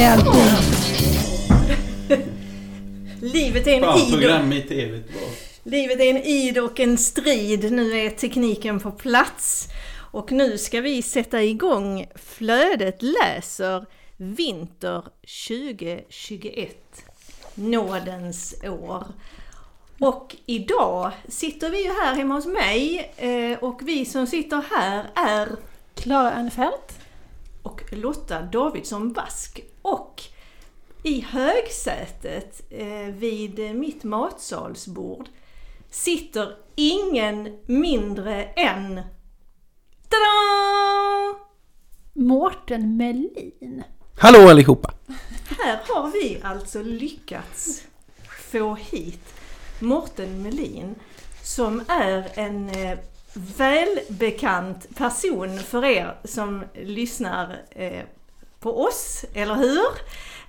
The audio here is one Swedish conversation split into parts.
Det är alltid... Livet är en id. program i tv. det var- Livet är en id och en strid. Nu är tekniken på plats. Och nu ska vi sätta igång Flödet läser vinter 2021. Nådens år. Och idag sitter vi ju här hemma hos mig eh, och vi som sitter här är Klara Ernfeldt. och Lotta Davidsson Vask. Och i högsätet eh, vid mitt matsalsbord sitter ingen mindre än... Tada! Mårten Melin. Hallå allihopa! Här har vi alltså lyckats få hit Morten Melin som är en eh, välbekant person för er som lyssnar eh, på oss, eller hur?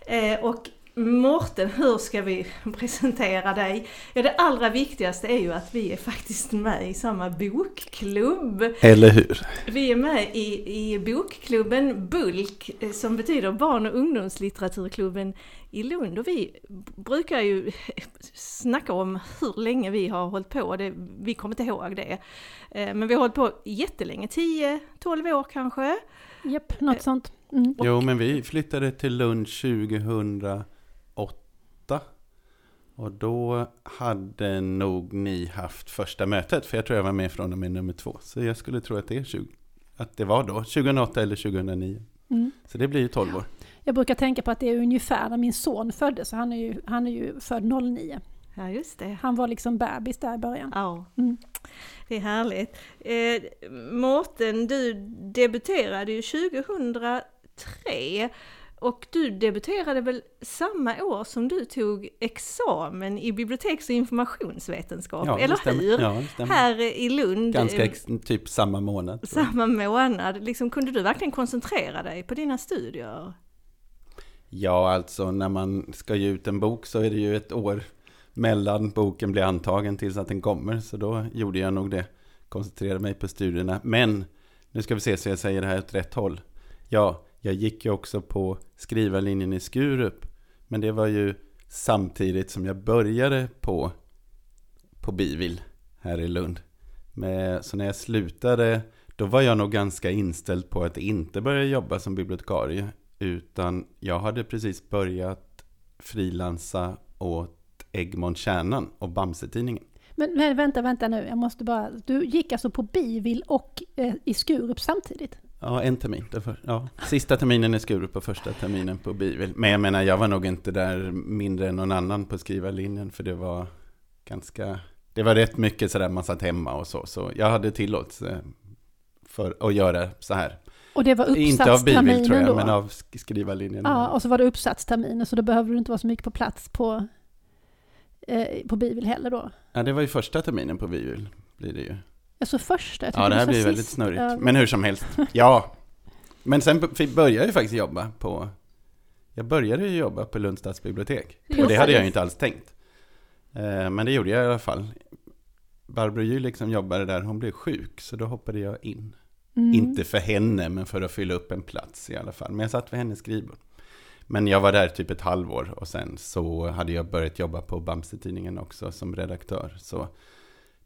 Eh, och Morten, hur ska vi presentera dig? Ja, det allra viktigaste är ju att vi är faktiskt med i samma bokklubb. Eller hur? Vi är med i, i bokklubben BULK eh, som betyder barn och ungdomslitteraturklubben i Lund och vi brukar ju snacka om hur länge vi har hållit på, det, vi kommer inte ihåg det. Eh, Men vi har hållit på jättelänge, 10-12 år kanske. Japp, något sånt. Mm. Jo, men vi flyttade till Lund 2008. Och då hade nog ni haft första mötet, för jag tror jag var med från och med nummer två. Så jag skulle tro att det, är 20, att det var då, 2008 eller 2009. Mm. Så det blir ju 12 år. Jag brukar tänka på att det är ungefär när min son föddes, så han är ju, han är ju född 09. Ja, just det. Han var liksom bebis där i början. Ja, Mm. det är härligt. Eh, Mårten, du debuterade ju 2003 och du debuterade väl samma år som du tog examen i biblioteks och informationsvetenskap, Ja, eller stämmer. hur? Ja. Här i Lund, Ganska typ samma månad. samma månad. Liksom, kunde du verkligen koncentrera dig på dina studier? Ja, alltså när man ska ge ut en bok så är det ju ett år mellan boken blir antagen tills att den kommer. Så då gjorde jag nog det. Koncentrerade mig på studierna. Men nu ska vi se så jag säger det här åt rätt håll. Ja, jag gick ju också på skrivarlinjen i Skurup. Men det var ju samtidigt som jag började på, på Bivil här i Lund. Med, så när jag slutade, då var jag nog ganska inställd på att inte börja jobba som bibliotekarie. Utan jag hade precis börjat frilansa åt Egmont Kärnan och Bamse-tidningen. Men, men vänta, vänta nu, jag måste bara... Du gick alltså på Bivil och eh, i Skurup samtidigt? Ja, en termin. Det för, ja. Sista terminen i Skurup och första terminen på Bivil. Men jag menar, jag var nog inte där mindre än någon annan på skrivarlinjen. För det var ganska... Det var rätt mycket sådär man satt hemma och så. Så jag hade tillåtelse för att göra så här. Och det var Inte av Bivil tror uppsatsterminen jag, då? men av sk- skrivarlinjen. Ja, och så var det uppsatsterminen, så då behövde du inte vara så mycket på plats på, eh, på Bivil heller då? Ja, det var ju första terminen på Bivil, blir det ju. Alltså första? Jag Ja, det här blir väldigt sist. snurrigt. Ja. Men hur som helst. Ja. Men sen började jag ju faktiskt jobba på... Jag började ju jobba på Lunds stadsbibliotek. Och det hade jag ju inte alls tänkt. Eh, Men det gjorde jag i alla fall. Barbro Jülich som jobbade där, hon blev sjuk. Så då hoppade jag in. Mm. Inte för henne, men för att fylla upp en plats i alla fall. Men jag satt vid hennes skrivbord. Men jag var där typ ett halvår och sen så hade jag börjat jobba på Bamse-tidningen också som redaktör. Så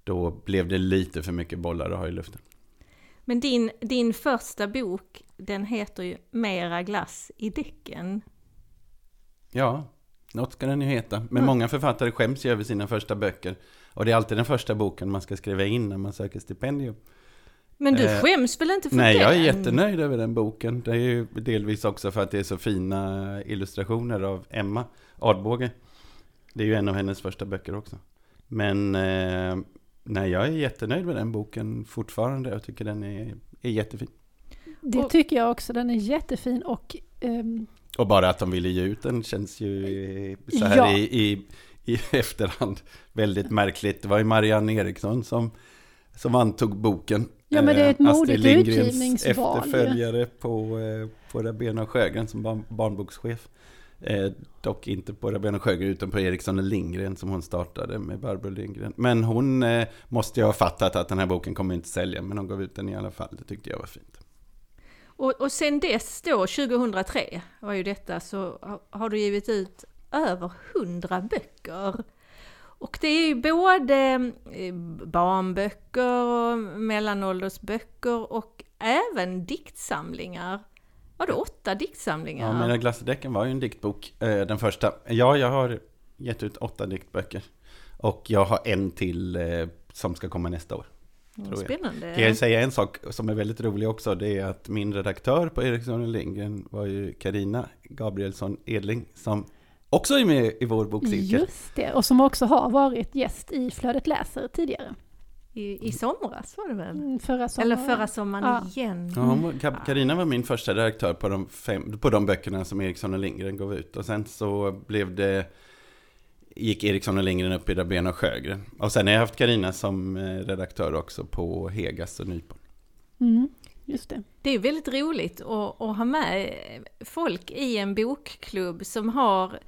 då blev det lite för mycket bollar att ha i luften. Men din, din första bok, den heter ju Mera glass i däcken. Ja, något ska den ju heta. Men Ja. många författare skäms ju över sina första böcker. Och det är alltid den första boken man ska skriva in när man söker stipendium. Men du Eh, skäms väl inte för Nej, den? jag är jättenöjd över den boken. Det är ju delvis också för att det är så fina illustrationer av Emma Adbåge. Det är ju en av hennes första böcker också. Men eh, nej, jag är jättenöjd med den boken fortfarande. Jag tycker den är, är jättefin. Det Och- tycker jag också, den är jättefin och ehm, Och bara att de ville ge ut den känns ju så här Ja. i, i, i efterhand väldigt märkligt. Det var ju Marianne Eriksson som, som antog boken. Ja, men det är ett Eh, modigt utgivningsval efterföljare på, eh, på Rabén Sjögren som barn, barnbokschef. Eh, dock inte på Rabén Sjögren utan på Eriksson och Lindgren som hon startade med Barbro Lindgren. Men hon eh, måste ju ha fattat att den här boken kommer inte sälja, men hon gav ut den i alla fall. Det tyckte jag var fint. Och, och sen dess då, 2003 var ju detta, så har du givit ut över 100 böcker. Och det är ju både eh, barnböcker, och mellanåldersböcker och även diktsamlingar. Var det åtta diktsamlingar? Ja, Mina glassedäcken var ju en diktbok, eh, den första. Ja, jag har gett ut åtta diktböcker. Och jag har en till eh, som ska komma nästa år. Tror jag. Spännande. Kan jag säga en sak som är väldigt rolig också, det är att min redaktör på Eriksson och Lindgren var ju Karina Gabrielsson Edling, som också är med i vår bokcirkel. Just det, och som också har varit gäst i Flödet läser tidigare. I, I somras var det väl? Mm, Förra sommaren. Eller förra sommaren Ja. igen. Ja, hon var, min första redaktör på de, fem, på de böckerna som Eriksson och Lindgren gav ut. Och sen så blev det, gick Eriksson och Lindgren upp i Rabén och Sjögren. Och sen har jag haft Carina som eh, redaktör också på Hegas och Nypon. Mm, just det. Det är väldigt roligt att, att ha med folk i en bokklubb som har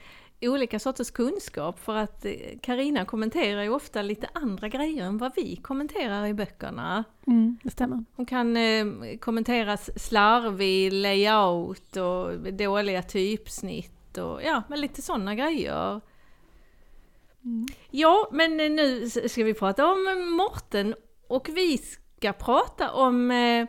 olika sorters kunskap för att Karina kommenterar ju ofta lite andra grejer än vad vi kommenterar i böckerna. Mm, det stämmer. Hon kan eh, kommentera slarvig layout och dåliga typsnitt och ja, men lite sådana grejer. Mm. Ja, men eh, nu ska vi prata om Morten och vi ska prata om eh,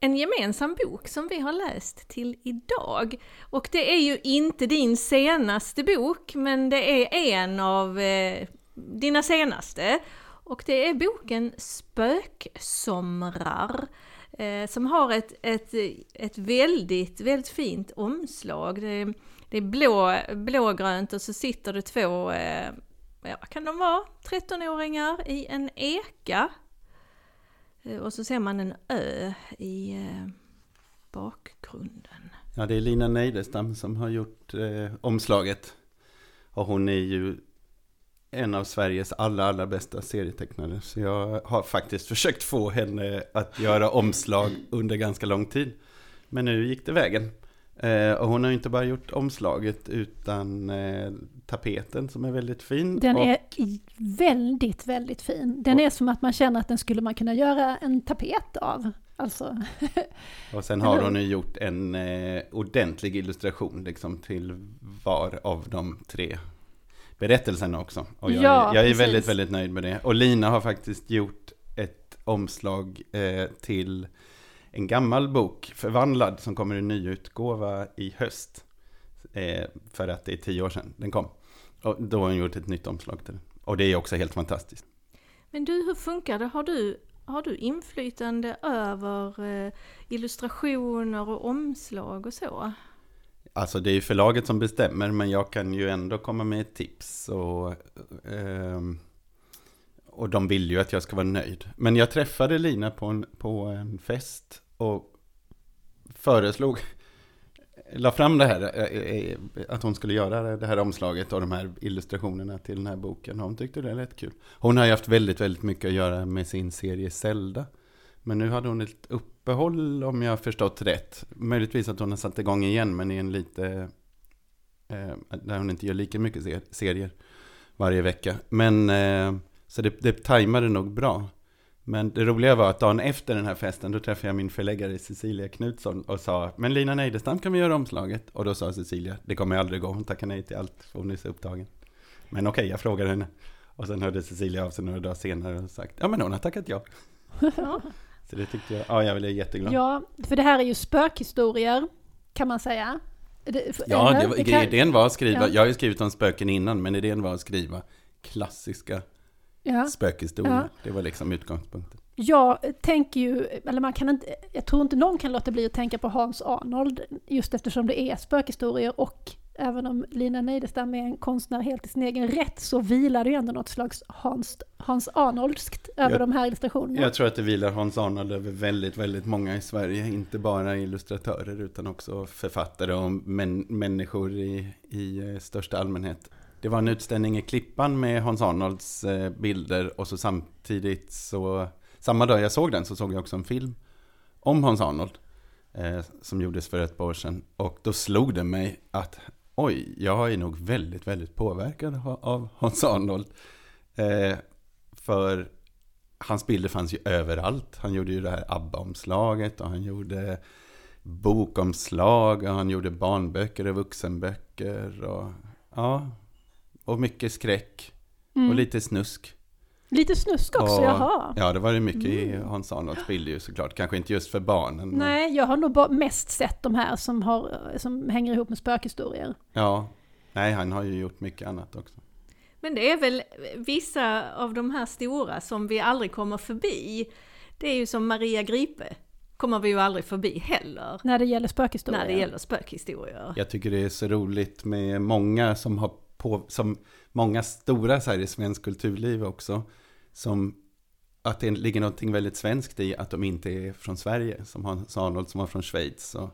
en gemensam bok som vi har läst till idag. Och det är ju inte din senaste bok, men det är en av eh, dina senaste. Och det är boken Spöksomrar. Eh, som har ett, ett, ett väldigt, väldigt fint omslag. Det, är- det är blå, blågrönt och så sitter det två, eh, ja vad kan de vara, 13-åringar i en eka. Eh, och så ser man en ö i eh, bakgrunden. Ja, det är Lina Neidestam som har gjort eh, omslaget. Och hon är ju en av Sveriges allra, allra bästa serietecknare. Så jag har faktiskt försökt få henne att göra omslag under ganska lång tid. Men nu gick det vägen. Eh, och hon har ju inte bara gjort omslaget utan eh, tapeten som är väldigt fin. Den och, är väldigt, väldigt fin. Den är som att man känner att den skulle man kunna göra en tapet av. Alltså, och sen har hon ju gjort en eh, ordentlig illustration liksom, till var av de tre berättelserna också. Och jag, Ja, är, jag är väldigt, väldigt nöjd med det. Och Lina har faktiskt gjort ett omslag eh, till en gammal bok, Förvandlad, som kommer i nyutgåva i höst. Eh, för att det är tio år sedan den kom. Och då har hon gjort ett nytt omslag till den. Och det är också helt fantastiskt. Men du, hur funkar det? Har du, har du inflytande över eh, illustrationer och omslag och så? Alltså det är ju förlaget som bestämmer, men jag kan ju ändå komma med tips. Och, ehm, och de vill ju att jag ska vara nöjd. Men jag träffade Lina på en, på en fest och föreslog, la fram det här, eh, eh, eh, att hon skulle göra det här omslaget och de här illustrationerna till den här boken. Hon tyckte det lät kul. Hon har ju haft väldigt, väldigt mycket att göra med sin serie Zelda. Men nu hade hon ett uppehåll om jag förstått rätt. Möjligtvis att hon har satt igång igen men i en lite... Eh, där hon inte gör lika mycket serier varje vecka. Men eh, så det, det tajmade nog bra. Men det roliga var att dagen efter den här festen då träffade jag min förläggare Cecilia Knutsson och sa Men Lina Neidestam kan vi göra omslaget? Och då sa Cecilia Det kommer aldrig gå, hon tackar nej till allt för hon är så upptagen. Men okej, jag frågade henne. Och sen hörde Cecilia av sig några dagar senare och sagt Ja men hon har tackat ja. Ja. Så det tyckte jag, ja jag blev jätteglad. ja, för det här är ju spökhistorier, kan man säga. Det, Ja, eller? det var, kan- idén var att skriva, Ja. jag har ju skrivit om spöken innan, men idén var att skriva klassiska ja. spökhistorier. Ja. Det var liksom utgångspunkten. Jag tänker ju, eller man kan inte, jag tror inte någon kan låta bli att tänka på Hans Arnold, just eftersom det är spökhistorier och även om Lina Neidestam är en konstnär helt i sin egen rätt så vilar det ju ändå något slags Hans, Hans Arnoldskt över Jag- de här illustrationerna. Jag tror att det vilar Hans Arnold över väldigt, väldigt många i Sverige. Inte bara illustratörer utan också författare och män, människor i, i eh, största allmänhet. Det var en utställning i Klippan med Hans Arnolds eh, bilder och så samtidigt så, samma dag jag såg den så såg jag också en film om Hans Arnold. Eh, som gjordes för ett par år sedan. Och då slog det mig att oj, jag är nog väldigt, väldigt påverkad av- av Hans Arnold. Eh, för hans bilder fanns ju överallt. Han gjorde ju det här ABBA-omslaget och han gjorde bokomslag och han gjorde barnböcker och vuxenböcker. Och, ja, och mycket skräck Mm. och lite snusk. Lite snusk också, och, jaha. Ja, det var det mycket i Hans Arnolds bilder ju såklart. Kanske inte just för barnen. Nej, jag har nog bara mest sett de här som, har, som hänger ihop med spökhistorier. Ja, nej han har ju gjort mycket annat också. Men det är väl vissa av de här stora som vi aldrig kommer förbi. Det är ju som Maria Gripe, kommer vi ju aldrig förbi heller. När det gäller spökhistorier. När det gäller spökhistorier. Jag tycker det är så roligt med många som har på, som många stora så här i svensk kulturliv också, som att det ligger någonting väldigt svenskt i att de inte är från Sverige, som Hans Arnold som var från Schweiz och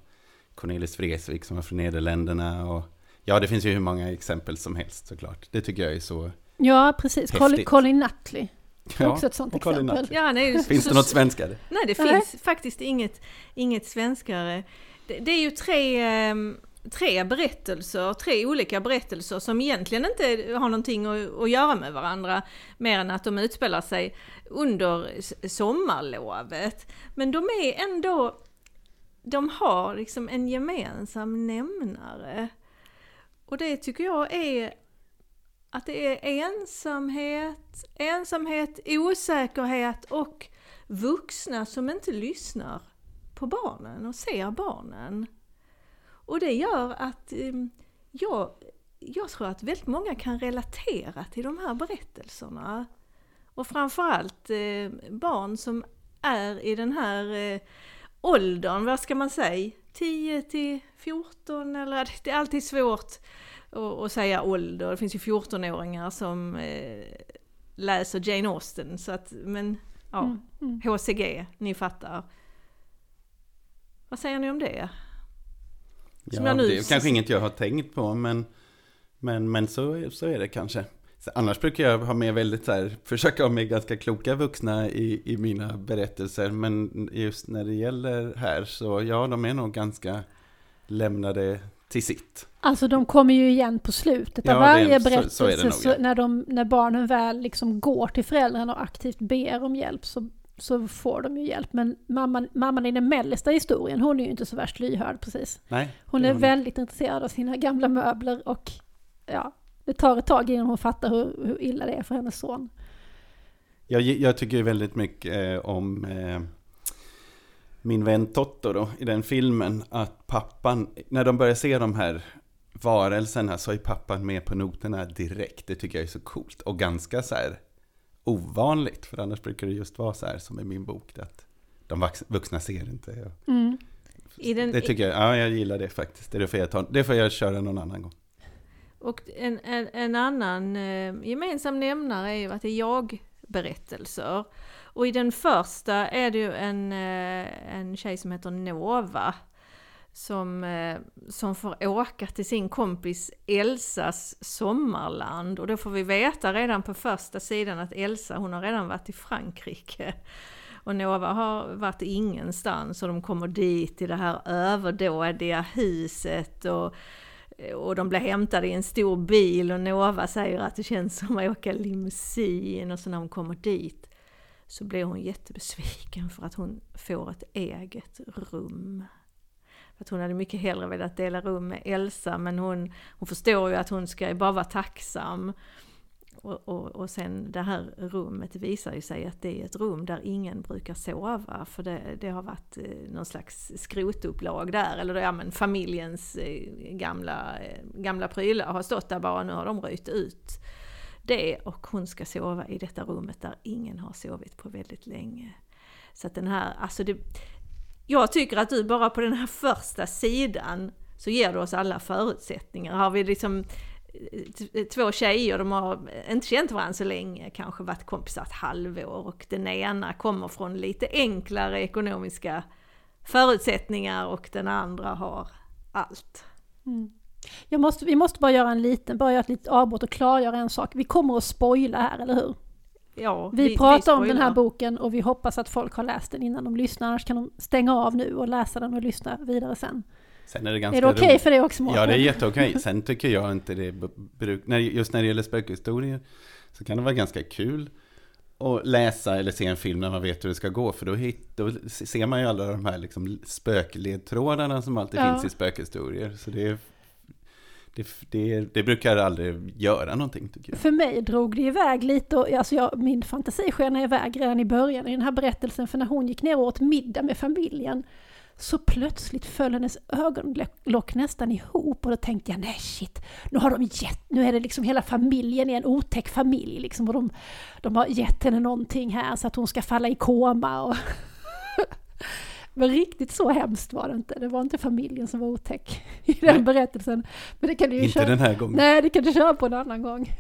Cornelis Vreeswijk som var från Nederländerna och ja, det finns ju hur många exempel som helst såklart. Det tycker jag är så, Ja, precis. Colin, Häftigt. Colin Nutley. ja, Också ett sånt exempel. Ja, ju Finns så- det något svenskare? Nej, det Nej. finns faktiskt inget, inget svenskare. Det, det är ju tre, ehm, tre berättelser, tre olika berättelser som egentligen inte har någonting att, att göra med varandra, mer än att de utspelar sig under sommarlovet. Men de är ändå, de har liksom en gemensam nämnare. Och det tycker jag är att det är ensamhet, ensamhet, osäkerhet och vuxna som inte lyssnar på barnen och ser barnen. Och det gör att eh, jag, jag tror att väldigt många kan relatera till de här berättelserna. Och framförallt eh, barn som är i den här eh, åldern, vad ska man säga, 10 till 14 eller det är alltid svårt att, att säga ålder. Det finns ju 14-åringar som eh, läser Jane Austen så att, men ja, Mm, mm. HCG, ni fattar. Vad säger ni om det? Som Ja, jag nu- det är kanske inget jag har tänkt på, men, men, men så, så är det kanske. Så annars brukar jag ha med väldigt så här, försöka ha med ganska kloka vuxna i, i mina berättelser, men just när det gäller här så ja, de är nog ganska lämnade till sitt. Alltså de kommer ju igen på slutet av Ja, det varje så- så är det berättelse. nog, så ja. när, de, när barnen väl liksom går till föräldrarna och aktivt ber om hjälp så, så får de ju hjälp. Men mamman, mamman i den mellersta historien, hon är ju inte så värst lyhörd precis. Nej, Hon är ni. väldigt intresserad av sina gamla möbler och ja, det tar ett tag innan hon fattar hur, hur illa det är för hennes son. Jag, jag tycker väldigt mycket eh, om eh, min vän Totto då, i den filmen, att pappan, när de börjar se de här varelserna så är pappan med på noterna direkt. Det tycker jag är så coolt och ganska så här ovanligt, för annars brukar det just vara så här som i min bok, att de vuxna ser inte. Mm. Den, Det tycker jag, ja jag gillar det faktiskt. Det får jag, ta, det får jag köra någon annan gång. Och en, en, en annan eh, gemensam nämnare är ju att det är jag-berättelser. Och i den första är det ju en, eh, en tjej som heter Nova som, eh, som får åka till sin kompis Elsas sommarland. Och då får vi veta redan på första sidan att Elsa, hon har redan varit i Frankrike. Och Nova har varit ingenstans och de kommer dit i det här överdådiga huset och och de blir hämtade i en stor bil och Nova säger att det känns som att åka limousin och så när hon kommer dit så blir hon jättebesviken för att hon får ett eget rum. Att hon hade mycket hellre velat dela rum med Elsa men hon, hon förstår ju att hon ska bara vara tacksam. Och, och, och sen det här rummet visar ju sig att det är ett rum där ingen brukar sova för det, det har varit eh, någon slags skrotupplag där eller ja, men familjens eh, gamla, eh, gamla prylar har stått där bara nu har de röjt ut det och hon ska sova i detta rummet där ingen har sovit på väldigt länge. Så att den här, alltså det, jag tycker att du bara på den här första sidan så ger du oss alla förutsättningar. Har vi liksom eh, två tjejer, de har inte känt varandra så länge, kanske varit kompisar ett halvår och den ena kommer från lite enklare ekonomiska förutsättningar och den andra har allt. Mm. Jag måste, vi måste bara göra en liten, bara göra ett litet avbrott och klargöra en sak. Vi kommer att spoila här, eller hur? Ja, Vi, pratar om den här boken och vi hoppas att folk har läst den innan de lyssnar, annars kan de stänga av nu och läsa den och lyssna vidare sen. Sen är det ganska Är det okej roligt. för dig också Mårten? Ja, det är jätteokej. Sen tycker jag inte det är bruk, när, just när det gäller spökhistorier så kan det vara ganska kul att läsa eller se en film när man vet hur det ska gå. För då, hit, då ser man ju alla de här liksom spökledtrådarna som alltid Ja. finns i spökhistorier. Så det, det, det, det brukar aldrig göra någonting tycker jag. För mig drog det iväg lite, och, alltså jag, min fantasi skenade iväg redan i början i den här berättelsen, för när hon gick ner och åt middag med familjen, så plötsligt föll hennes ögonlock nästan ihop. Och då tänkte jag nej shit, nu har de gett, nu är det liksom hela familjen är en otäck familj liksom. Och de, de har gett henne någonting här så att hon ska falla i koma och Men riktigt så hemskt var det inte, det var inte familjen som var otäck i den Nej. berättelsen. Men det kan du ju Inte köra, den här gången. nej det kan du köra på en annan gång.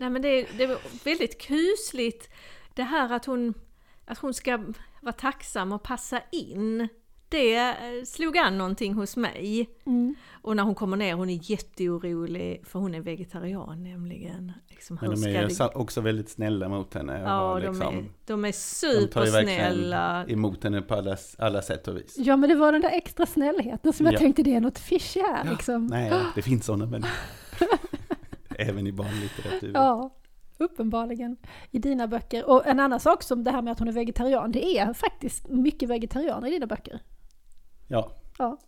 Nej men det, är- det var väldigt kusligt det här att hon, att hon ska vara tacksam och passa in. Det eh, slog an någonting hos mig. Mm. Och när hon kommer ner, hon är jätteorolig för hon är vegetarian nämligen. Liksom, Men de är ju det- också väldigt snälla mot henne. Ja, de, liksom, är, de är de tar ju verkligen supersnälla. emot henne på alla, alla sätt och vis. Ja men det var den där extra snällheten som jag Ja. tänkte det är något fishy här liksom. Nej, det finns sådana människor. Även i barnlitteratur. Ja, uppenbarligen i dina böcker. Och en annan sak som det här med att hon är vegetarian, det är faktiskt mycket vegetarianer i dina böcker. Ja, Ja.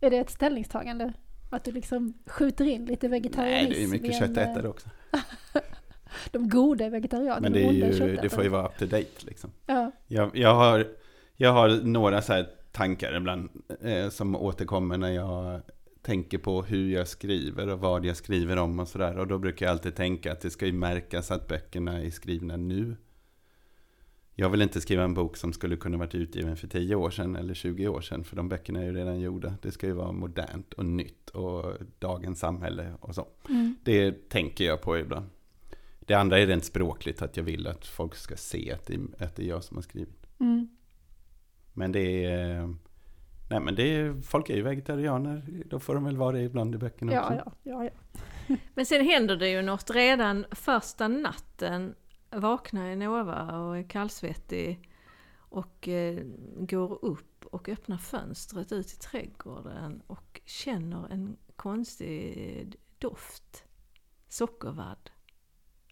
Är det ett ställningstagande? Att du liksom skjuter in lite vegetarianism? nej det är mycket köttätare eh, också. De goda är vegetarianer, Men de det, är ju, det får ju vara up to date liksom. Ja. Jag, jag, har, jag har några så här tankar ibland eh, som återkommer när jag tänker på hur jag skriver och vad jag skriver om och sådär. Och då brukar jag alltid tänka att det ska ju märkas att böckerna är skrivna nu. Jag vill inte skriva en bok som skulle kunna varit utgiven för 10 år sedan eller 20 år sedan. För de böckerna är ju redan gjorda. Det ska ju vara modernt och nytt och dagens samhälle och så. Mm. Det tänker jag på ibland. Det andra är rent språkligt, att jag vill att folk ska se att det, är- att det är jag som har skrivit. Mm. Men det är... Nej men det är, folk är ju vegetarianer, då får de väl vara det ibland i böckerna Ja, också. ja, ja, ja. Men sen händer det ju något redan första natten. Vaknar Enova och är kallsvettig och eh, går upp och öppnar fönstret ut i trädgården och känner en konstig doft. Sockervadd.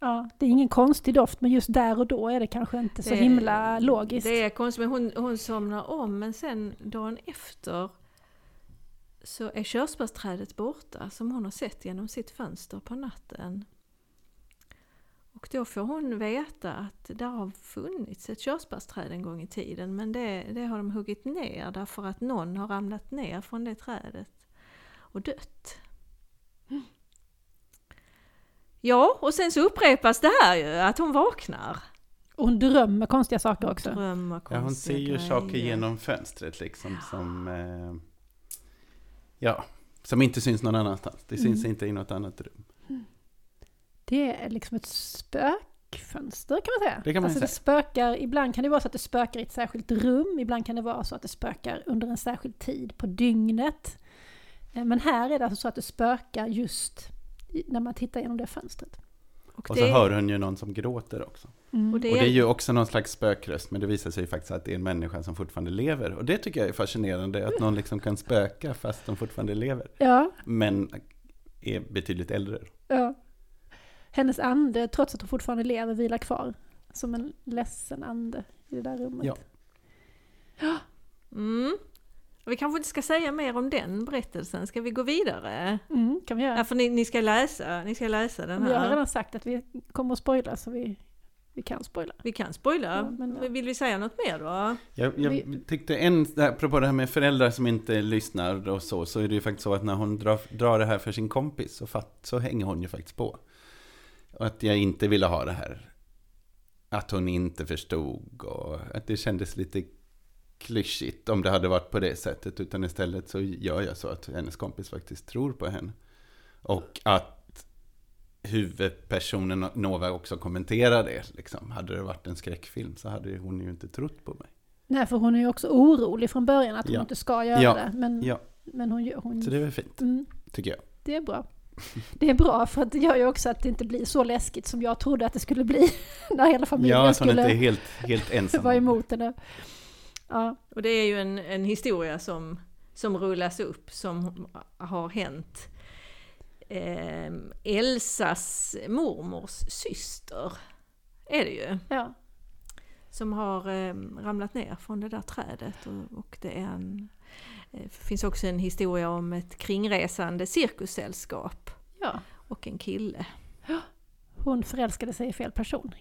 ja. Det är ingen konstig doft, men just där och då är det kanske inte så Det- himla logiskt. Det är konstigt, men hon, hon somnar om men sen dagen efter så är körsbärsträdet borta som hon har sett genom sitt fönster på natten. Och då får hon veta att det har funnits ett körsbärsträd en gång i tiden men det, det har de huggit ner därför att någon har ramlat ner från det trädet och dött. Ja, och sen så upprepas det här ju, att hon vaknar. Och hon drömmer konstiga saker också. Drömmer Ja, hon ser ju saker genom fönstret liksom som... Eh, ja, som inte syns någon annanstans. Det syns Mm. inte i något annat rum. Det är liksom ett spökfönster kan man säga. Det kan man alltså säga. det spökar, ibland kan det vara så att det spökar i ett särskilt rum, ibland kan det vara så att det spökar under en särskild tid på dygnet. Eh, Men här är det alltså så att det spökar just när man tittar genom det fönstret. Och Och det, så hör hon ju någon som gråter också. Mm. och det Och det är är, ju också någon slags spökröst, men det visar sig ju faktiskt att det är en människa som fortfarande lever. Och det tycker jag är fascinerande, att någon liksom kan spöka fast de fortfarande lever. Ja, Men är betydligt äldre. ja. Hennes ande, trots att hon fortfarande lever, vilar kvar. Som en ledsen ande i det där rummet. Ja. mm. Och vi kanske inte ska säga mer om den berättelsen, ska vi gå vidare? Mm, kan vi göra. Ja, för ni, ni, ska läsa, ni ska läsa den Vi har här. redan sagt att vi kommer att spoila så vi, vi kan spoila. Vi kan spoila, Ja, men ja. vill vi säga något mer då? Jag, jag Vi- tyckte en, apropå det här med föräldrar som inte lyssnar och så, så är det ju faktiskt så att när hon drar, drar det här för sin kompis så, fatt, så hänger hon ju faktiskt på. Och att jag inte ville ha det här. Att hon inte förstod och att det kändes lite klyschigt om det hade varit på det sättet. Utan istället så gör jag så att hennes kompis faktiskt tror på henne. Och att huvudpersonen Nova också kommenterar det. Liksom. Hade det varit en skräckfilm så hade hon ju inte trott på mig. Nej, för hon är ju också orolig från början att hon Ja. inte ska göra Ja. det. Men, Ja, men hon, gör- hon så det är väl fint, mm, tycker jag. det är bra. Det är bra för att det gör ju också att det inte blir så läskigt som jag trodde att det skulle bli när hela familjen Ja, skulle inte är helt, helt ensam. vara emot henne. Ja, Och det är ju en, en historia som, som rullas upp som har hänt eh, Elsas mormors syster. Är det ju. ja. som har eh, ramlat ner från det där trädet. Och, och det är en, eh, finns också en historia om ett kringresande cirkussällskap Ja, och en kille. hon förälskade sig i fel person.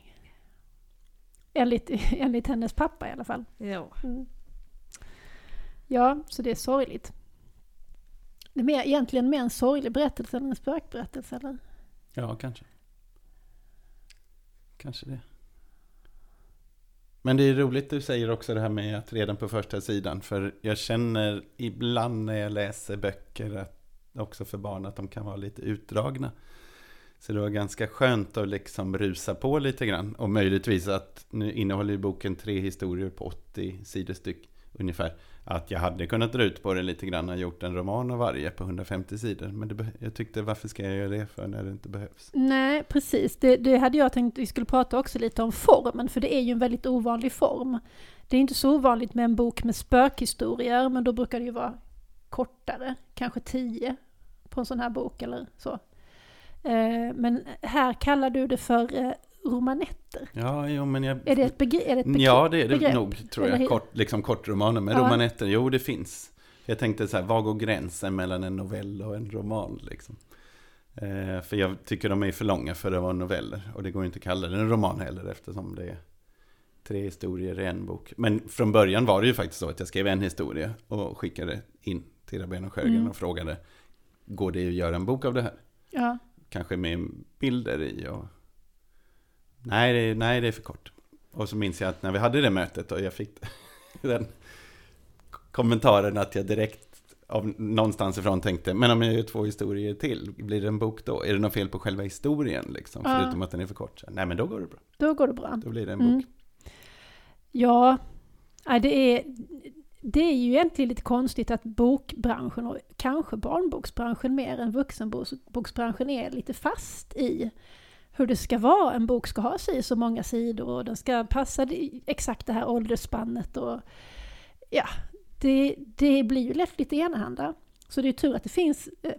Enligt, enligt hennes pappa i alla fall. Ja. Mm. Ja, så det är sorgligt. Det är mer, egentligen mer en sorglig berättelse än en spökberättelse, eller? Ja, kanske. Kanske det. Men det är roligt du säger också det här med att redan på första sidan. För jag känner ibland när jag läser böcker, att, också för barn, att de kan vara lite utdragna. Så det var ganska skönt att liksom rusa på lite grann. Och möjligtvis att, nu innehåller ju boken tre historier på 80 sidor styck ungefär. Att jag hade kunnat dra ut på det lite grann och gjort en roman av varje på 150 sidor. Men det, jag tyckte, varför ska jag göra det för när det inte behövs? Nej, precis. Det, det hade jag tänkt vi skulle prata också lite om formen, för det är ju en väldigt ovanlig form. Det är inte så ovanligt med en bok med spökhistorier, men då brukar det ju vara kortare, kanske tio på en sån här bok eller så. Eh, men här kallar du det för eh, romanetter. Ja, jo, men jag... Är det ett, begre- är det ett begrepp? Ja, det är det begrepp? nog, tror jag. Kort, liksom kortromaner. Men Ja. romanetter, jo, det finns. Jag tänkte så här, var går gränsen mellan en novell och en roman? Liksom? Eh, för jag tycker de är för långa för att vara noveller. Och det går inte att kalla det en roman heller, eftersom det är tre historier i en bok. Men från början var det ju faktiskt så att jag skrev en historia och skickade in till Rabén och Sjögren Mm. och frågade, går det att göra en bok av det här? Ja, kanske med bilder i och... Nej det, nej, det är för kort. Och så minns jag att när vi hade det mötet och jag fick den kommentaren att jag direkt av någonstans ifrån tänkte, men om jag gör två historier till, blir det en bok då? Är det något fel på själva historien liksom? Ja. Förutom att den är för kort. Nej men då går det bra. då går det bra. Då blir det en Mm. bok. Ja, det är, det är ju egentligen lite konstigt att bokbranschen och kanske barnboksbranschen mer än vuxenboksbranschen är lite fast i hur det ska vara. En bok ska ha sig så många sidor och den ska passa det- exakt det här åldersspannet och ja, det, det blir ju lätt lite enahanda. Så det är tur att det finns eh,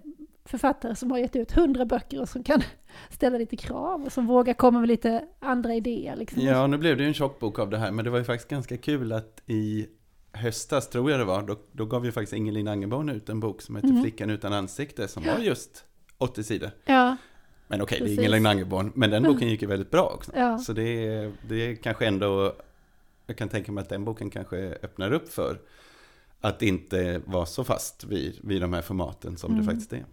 författare som har gett ut hundra böcker och som kan ställa lite krav och som vågar komma med lite andra idéer. Liksom. Ja, nu blev det ju en tjock bok av det här, men det var ju faktiskt ganska kul att i höstas, tror jag det var, då, då gav ju faktiskt Ingelin Angerborn ut en bok som heter Mhm. Flickan utan ansikte, som var just 80 sidor. Ja, Men okej, det är Precis. Ingelin Angerborn, men den boken gick ju väldigt bra också. ja. Så det är, det är kanske ändå, jag kan tänka mig att den boken kanske öppnar upp för att inte vara så fast vid, vid de här formaten som Mm. det faktiskt är.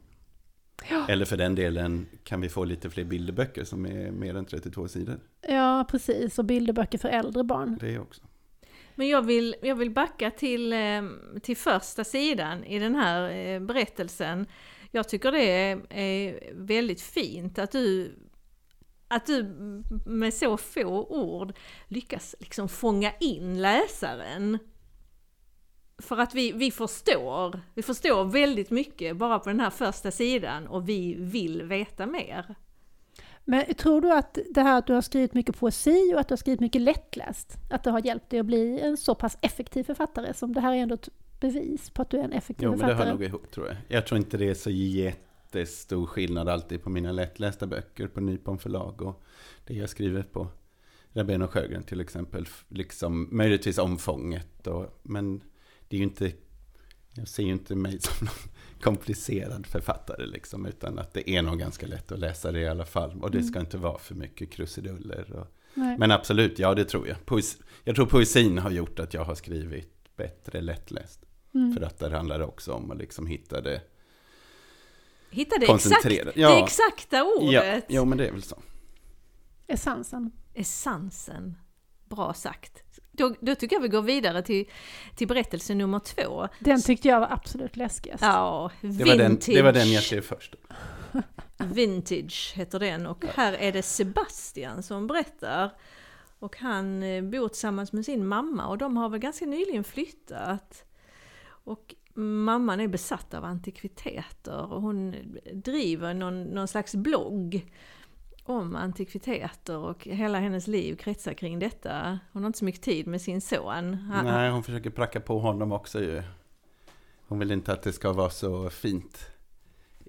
Eller för den delen kan vi få lite fler bilderböcker som är mer än 32 sidor. Ja, precis. Och bilderböcker för äldre barn. Det är också. Men jag vill, jag vill backa till, eh, till första sidan i den här eh, berättelsen. Jag tycker det är, är väldigt fint att du, att du med så få ord lyckas liksom fånga in läsaren. För att vi, vi förstår, vi förstår väldigt mycket bara på den här första sidan och vi vill veta mer. Men tror du att det här att du har skrivit mycket poesi och att du har skrivit mycket lättläst, att det har hjälpt dig att bli en så pass effektiv författare som det här är ändå ett bevis på att du är en effektiv Jo, men det författare? hör nog ihop tror jag. Jag tror inte det är så jättestor skillnad alltid på mina lättlästa böcker på Nypon förlag och det jag skriver på Rabén och Sjögren till exempel. Liksom, möjligtvis omfånget och, men det är ju inte, jag ser ju inte mig som någon komplicerad författare liksom, utan att det är nog ganska lätt att läsa det i alla fall. Och det ska inte vara för mycket krusiduller. Och, men absolut, ja det tror jag. Poes, jag tror poesin har gjort att jag har skrivit bättre lättläst. Mm. För att där handlar det också om att liksom hitta det Hitta det, exakt, koncentrerat. det exakta ordet. Ja, jo, men det är väl så. Essensen. essensen. Bra sagt. Då, då tycker jag vi går vidare till, till berättelse nummer två. Den tyckte jag var absolut läskigast. Ja, Det vintage. var den, det var den jag skrev först. Vintage heter den och här är det Sebastian som berättar. Och han eh, bor tillsammans med sin mamma och de har väl ganska nyligen flyttat. Och mamman är besatt av antikviteter och hon driver någon, någon slags blogg om antikviteter och hela hennes liv kretsar kring detta. Hon har inte så mycket tid med sin son. Han, Nej, hon försöker pracka på honom också ju. Hon vill inte att det ska vara så fint.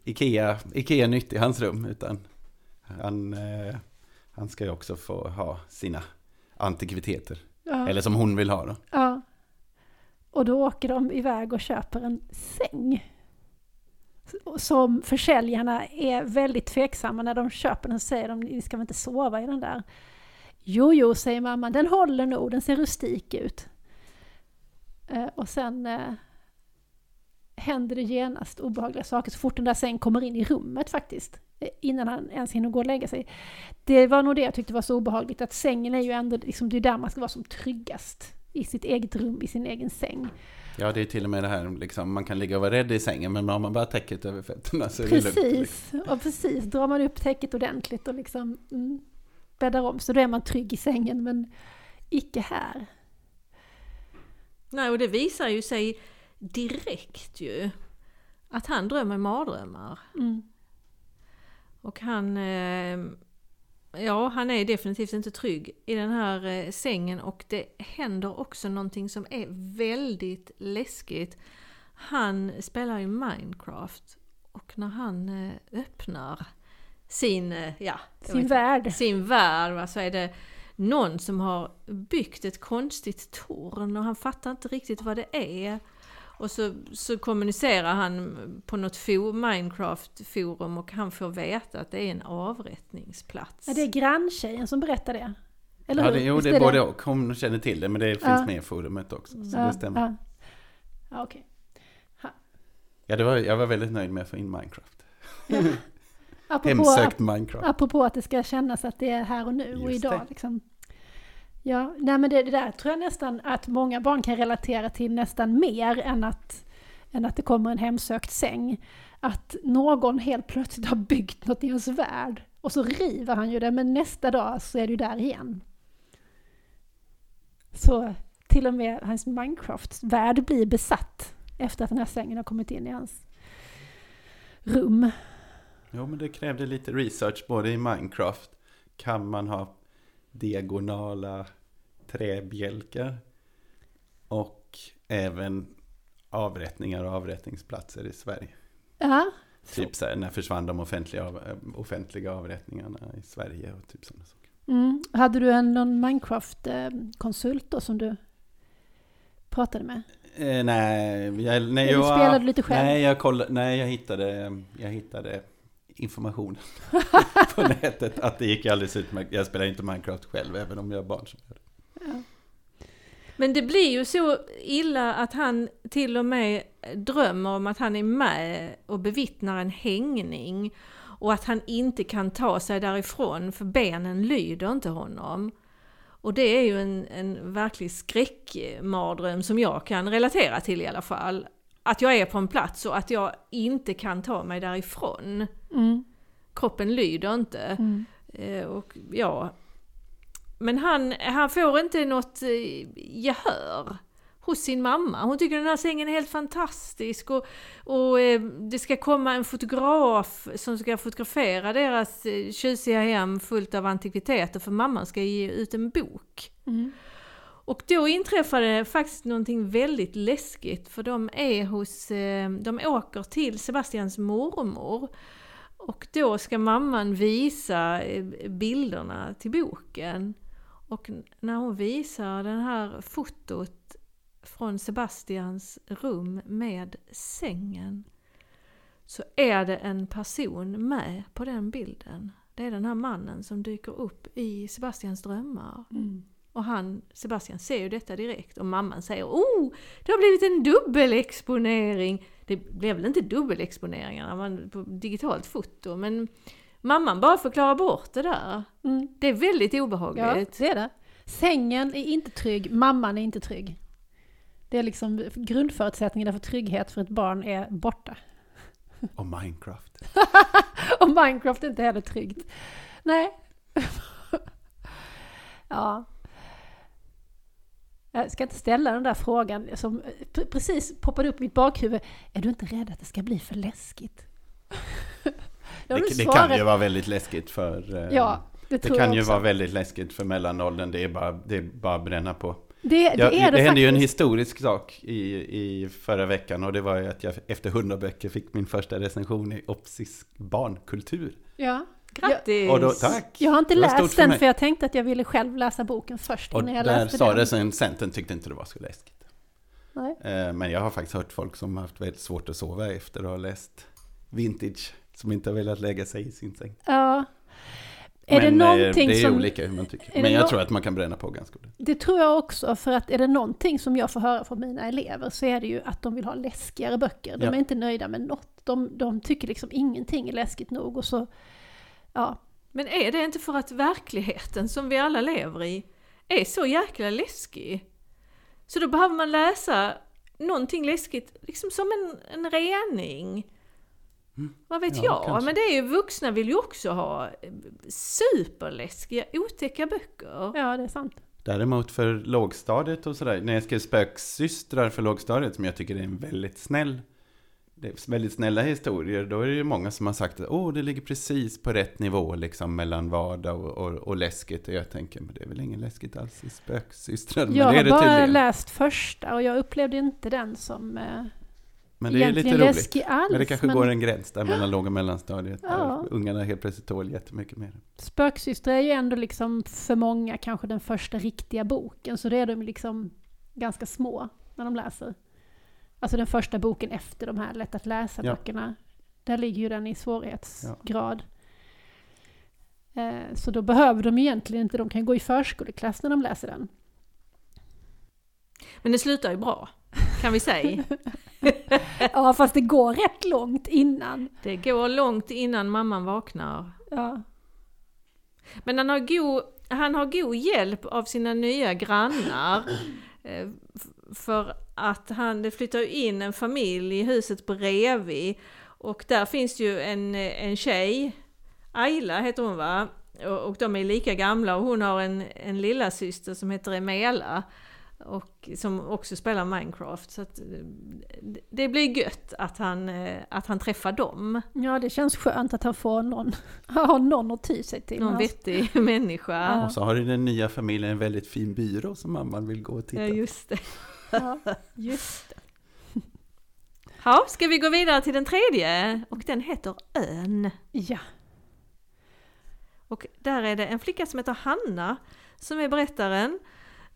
Ikea, Ikea nytt i hans rum, utan han, eh, han ska ju också få ha sina antikviteter. Ja. Eller som hon vill ha då. Ja. Och då åker de iväg och köper en säng. Som försäljarna är väldigt tveksamma när de köper den. säger de, ni ska väl inte sova i den där? Jo, jo, säger mamman, den håller nog, den ser rustik ut. Eh, och sen eh, händer det genast obehagliga saker så fort den där sängen kommer in i rummet faktiskt. Eh, innan han ens hinner gå och lägga sig. Det var nog det jag tyckte var så obehagligt, att sängen är ju ändå, liksom, det är där man ska vara som tryggast. I sitt eget rum, i sin egen säng. Ja, det är till och med det här, liksom, man kan ligga och vara rädd i sängen, men har man bara täcket över fötterna så är det lugnt. liksom. Precis, och precis. Drar man upp täcket ordentligt och liksom mm, bäddar om så då är man trygg i sängen, men icke här. Nej, och det visar ju sig direkt ju att han drömmer mardrömmar. Mm. Och han, eh, ja han är definitivt inte trygg i den här eh, sängen och det händer också någonting som är väldigt läskigt. Han spelar ju Minecraft och när han eh, öppnar sin, eh, ja, Sin vet- värld. sin värld va, så är det någon som har byggt ett konstigt torn och han fattar inte riktigt vad det är. Och så, så kommunicerar han på något for, Minecraft-forum och han får veta att det är en avrättningsplats. Ja, det är granntjejen som berättar det. Eller Ja, det, jo, det är både och. Hon känner till det, men det finns Ja. med i forumet också. Så Ja, det stämmer. ja. Ja, okej. Ja, det var, jag var väldigt nöjd med att få in Minecraft. Ja. Apropå, Hemsökt Minecraft. apropå att det ska kännas att det är här och nu och Just idag. det. Liksom. Ja, nej men det, det där tror jag nästan att många barn kan relatera till nästan mer än att, än att det kommer en hemsökt säng. Att någon helt plötsligt har byggt något i ens värld och så river han ju det men nästa dag så är det ju där igen. Så till och med hans Minecraft-värld blir besatt efter att den här sängen har kommit in i hans rum. Jo, men det krävde lite research både i Minecraft. Kan man ha diagonala träbjälkar? Och även avrättningar och avrättningsplatser i Sverige. Ja, Typ så här, när försvann de offentliga, eh, offentliga avrättningarna i Sverige och typ sådana saker. Mm. Hade du en, någon Minecraft-konsult då som du pratade med? Eh, nej, jag, nej, jag, spelade lite själv? Nej, jag, kollade, nej jag, hittade, jag hittade information på nätet att det gick alldeles utmärkt. Jag spelar inte Minecraft själv, även om jag har barn som gör det. Ja. Men det blir ju så illa att han till och med drömmer om att han är med och bevittnar en hängning och att han inte kan ta sig därifrån för benen lyder inte honom. Och det är ju en, en verklig skräckmardröm som jag kan relatera till i alla fall. Att jag är på en plats och att jag inte kan ta mig därifrån. Mm. Kroppen lyder inte. Mm. Eh, och ja, men han, han får inte något eh, gehör hos sin mamma. Hon tycker den här sängen är helt fantastisk och, och eh, det ska komma en fotograf som ska fotografera deras eh, tjusiga hem fullt av antikviteter för mamman ska ge ut en bok. Mm. Och då inträffade faktiskt någonting väldigt läskigt för de är hos, eh, de åker till Sebastians mormor. Och då ska mamman visa bilderna till boken. Och när hon visar den här fotot från Sebastians rum med sängen så är det en person med på den bilden. Det är den här mannen som dyker upp i Sebastians drömmar. Mm. Och han, Sebastian ser ju detta direkt och mamman säger Oh, det har blivit en dubbelexponering! Det blev väl inte dubbelexponeringar när man på digitalt foto men mamman bara förklarar bort det där. Mm. Det är väldigt Ja, obehagligt. det är det. Sängen är inte trygg, mamman är inte trygg. Det är liksom grundförutsättningarna för trygghet för ett barn är borta. Och Minecraft. Och Minecraft är inte heller tryggt. Nej. ja. Jag ska inte ställa den där frågan som pre- precis poppade upp i mitt bakhuvud. Är du inte rädd att det ska bli för läskigt? Jag Det, det kan ju vara väldigt läskigt för... eh, Ja, det det kan jag ju vara väldigt läskigt för mellanåldern. Det är bara, det är bara att bränna på. Det, det Ja, är det, det hände ju en faktiskt. historisk sak i, i förra veckan och det var ju att jag efter 100 böcker fick min första recension i Opsis barnkultur. Ja, Grattis! Och då, tack! Jag har inte läst den för jag tänkte att jag ville själv läsa boken först Och jag där läste sa den. det sen, Centern tyckte inte det var så läskigt. Nej. Eh, Men jag har faktiskt hört folk som har haft väldigt svårt att sova efter att ha läst vintage, som inte har velat lägga sig i sin säng. Ja. Är Men det eh, någonting det är som... olika hur man tycker. Men jag nå- tror att man kan bränna på ganska ordentligt. Det tror jag också, för att är det någonting som jag får höra från mina elever så är det ju att de vill ha läskigare böcker. De Ja. är inte nöjda med något. De, de tycker liksom ingenting är läskigt nog och så... Ja, Men är det inte för att verkligheten som vi alla lever i är så jäkla läskig? Så då behöver man läsa någonting läskigt, liksom som en, en rening. Vad vet Mm. Ja, jag? kanske. Men det är ju vuxna vill ju också ha eh, superläskiga, otäcka böcker. ja det är sant. Däremot för lågstadiet och sådär, när jag skrev spöksystrar för lågstadiet, som jag tycker är en väldigt snäll, det är väldigt snälla historier, då är det ju många som har sagt att åh, det ligger precis på rätt nivå liksom mellan vardag och, och, och läskigt. Och jag tänker, men det är väl ingen läskigt alls i spöksystrar, men jag har det bara tydligen. läst första och jag upplevde inte den som eh, Men det är lite egentligen roligt. alls. Men det kanske går en gräns där mellan låg och mellanstadiet, Ja. där ungarna helt plötsligt tål jättemycket mer. Spöksyster är ju ändå liksom för många kanske den första riktiga boken, så det är de liksom ganska små när de läser. Alltså den första boken efter de här lätt att Ja. läsa-böckerna. Där ligger ju den i svårighetsgrad. Eh, Så då behöver de egentligen inte, de kan gå i förskoleklass när de läser den. Men det slutar ju bra, kan vi säga. Ja, fast det går rätt långt innan. Det går långt innan mamman vaknar. Ja, Men han har god, han har god hjälp av sina nya grannar. Eh, För att han, det flyttar in en familj i huset bredvid. Och där finns ju en, en tjej, Ayla heter hon va? Och, och de är lika gamla och hon har en, en lilla syster som heter Emela. Och som också spelar Minecraft. Så att, eh, det- blir gött att han, eh, att han träffar dem. ja det känns skönt att han får någon, har någon att ty sig till. Någon Alltså, vettig människa. Ja. Och så har du den nya familjen en väldigt fin byrå som mamman vill gå och titta Ja, på. just det. Ja, just det. Ja, ska vi gå vidare till den tredje? Och den heter Ön. Ja. Och där är det en flicka som heter Hanna som är berättaren.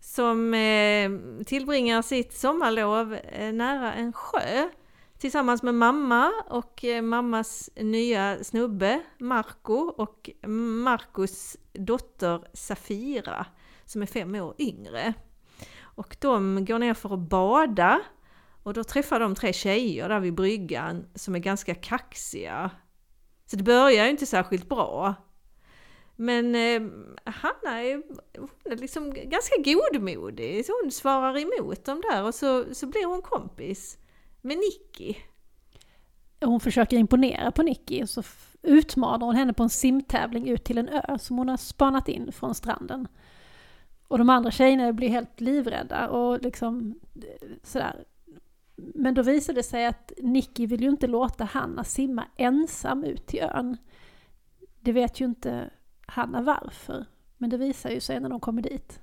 Som eh, tillbringar sitt sommarlov eh, nära en sjö. Tillsammans med mamma och eh, mammas nya snubbe Marco och Marcos dotter Safira som är fem år yngre. Och de går ner för att bada och då träffar de tre tjejer där vid bryggan som är ganska kaxiga. Så det börjar ju inte särskilt bra. Men eh, Hanna är, hon är liksom ganska godmodig, så hon svarar emot dem där och så, så blir hon kompis med Nicky. Hon försöker imponera på Nicky och så utmanar hon henne på en simtävling ut till en ö som hon har spanat in från stranden. Och de andra tjejerna blir helt livrädda och liksom eh, sådär. Men då visar det sig att Nicky vill ju inte låta Hanna simma ensam ut till ön. Det vet ju inte Hanna varför. Men det visar ju sig när de kommer dit.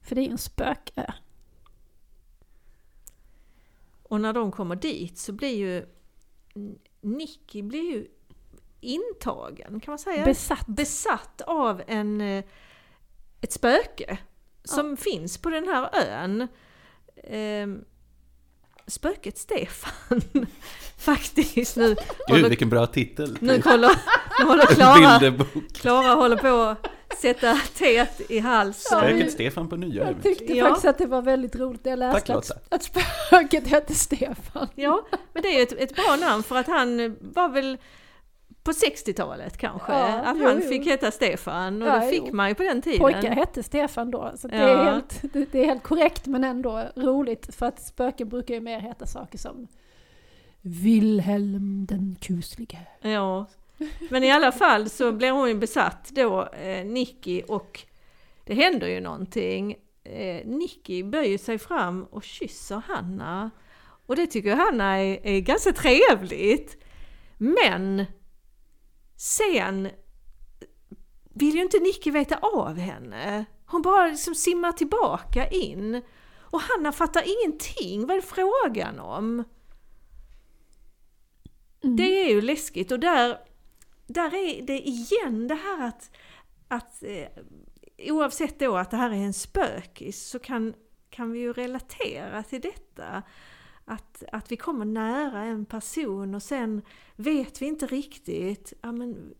För det är ju en spökö. Och när de kommer dit så blir ju Nicky blir ju intagen, kan man säga? Besatt. besatt av en, eh, ett spöke som finns på den här ön. Ehm, spöket Stefan. Faktiskt nu. Gud, håller, vilken bra titel! nu håller, nu håller Klara. Klara håller på att sätta teet i halsen. Spöket Stefan på nya Jag tyckte Ja. faktiskt att det var väldigt roligt när jag läste Tack, att, att spöket hette Stefan. Ja, men det är ju ett, ett bra namn för att han var väl på 60-talet kanske, Ja, att jo, han jo. fick heta Stefan och Ja, det fick jo. man ju på den tiden. Pojkar hette Stefan då, så det, Ja. är helt, det, det är helt korrekt men ändå roligt för att spöken brukar ju mer heta saker som Wilhelm den kuslige. Ja, men i alla fall så blir hon ju besatt då, eh, Nicky, och det händer ju någonting. Eh, Nicky böjer sig fram och kysser Hanna. Och det tycker Hanna är, är ganska trevligt. Men sen vill ju inte Nicky veta av henne. Hon bara liksom simmar tillbaka in. Och Hanna fattar ingenting. Vad är det frågan om? Mm. Det är ju läskigt och där, där är det igen det här att, att eh, oavsett då att det här är en spökis så kan, kan vi ju relatera till detta. Att, att vi kommer nära en person och sen vet vi inte riktigt, ja men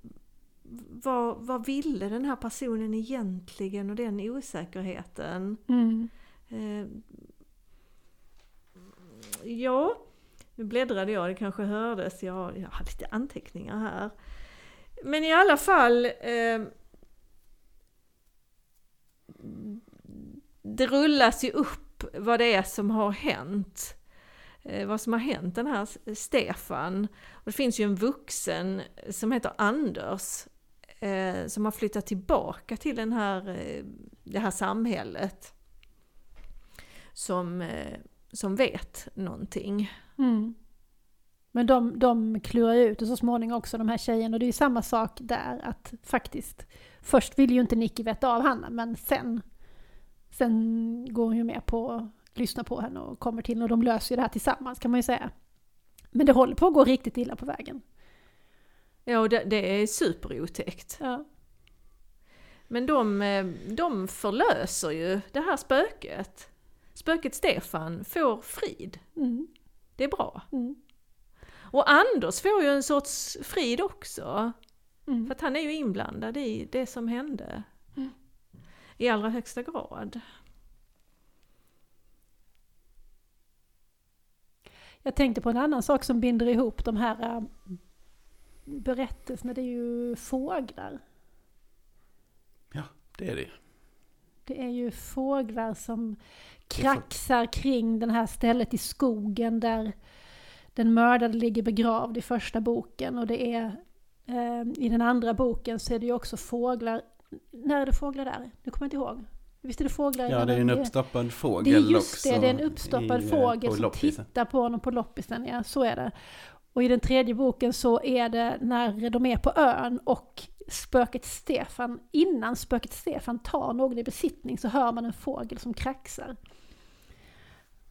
vad, vad ville den här personen egentligen och den osäkerheten. Mm. Eh, ja, nu bläddrade jag, det kanske hördes, jag, jag har lite anteckningar här. Men i alla fall eh, Det rullas ju upp vad det är som har hänt. Eh, vad som har hänt den här Stefan. Och det finns ju en vuxen som heter Anders eh, som har flyttat tillbaka till den här, eh, det här samhället. Som, som vet någonting. Mm. Men de, de klurar ut och så småningom också de här tjejerna och det är ju samma sak där att faktiskt Först vill ju inte Nicky veta av Hanna men sen Sen går hon ju med på att lyssna på henne och kommer till och de löser ju det här tillsammans kan man ju säga. Men det håller på att gå riktigt illa på vägen. Ja, och det, det är superotäckt. Ja. Men de, eh, de förlöser ju det här spöket. Spöket Stefan får frid. Mm. Det är bra. Mm. Och Anders får ju en sorts frid också. Mm. För att han är ju inblandad i det som hände. Mm. I allra högsta grad. Jag tänkte på en annan sak som binder ihop de här äh, berättelserna, det är ju fåglar. Ja, det är det. Det är ju fåglar som kraxar kring det här stället i skogen där den mördade ligger begravd i första boken. Och det är eh, i den andra boken så är det ju också fåglar. När är det fåglar där? Nu kommer jag inte ihåg. Visst är det fåglar? Ja, det är en andra? uppstoppad Det fågel är just också. det, det är en uppstoppad i, eh, fågel som loppisen. tittar på honom på loppisen, ja så är det. Och i den tredje boken så är det när de är på ön och spöket Stefan, innan spöket Stefan tar någon i besittning så hör man en fågel som kraxar.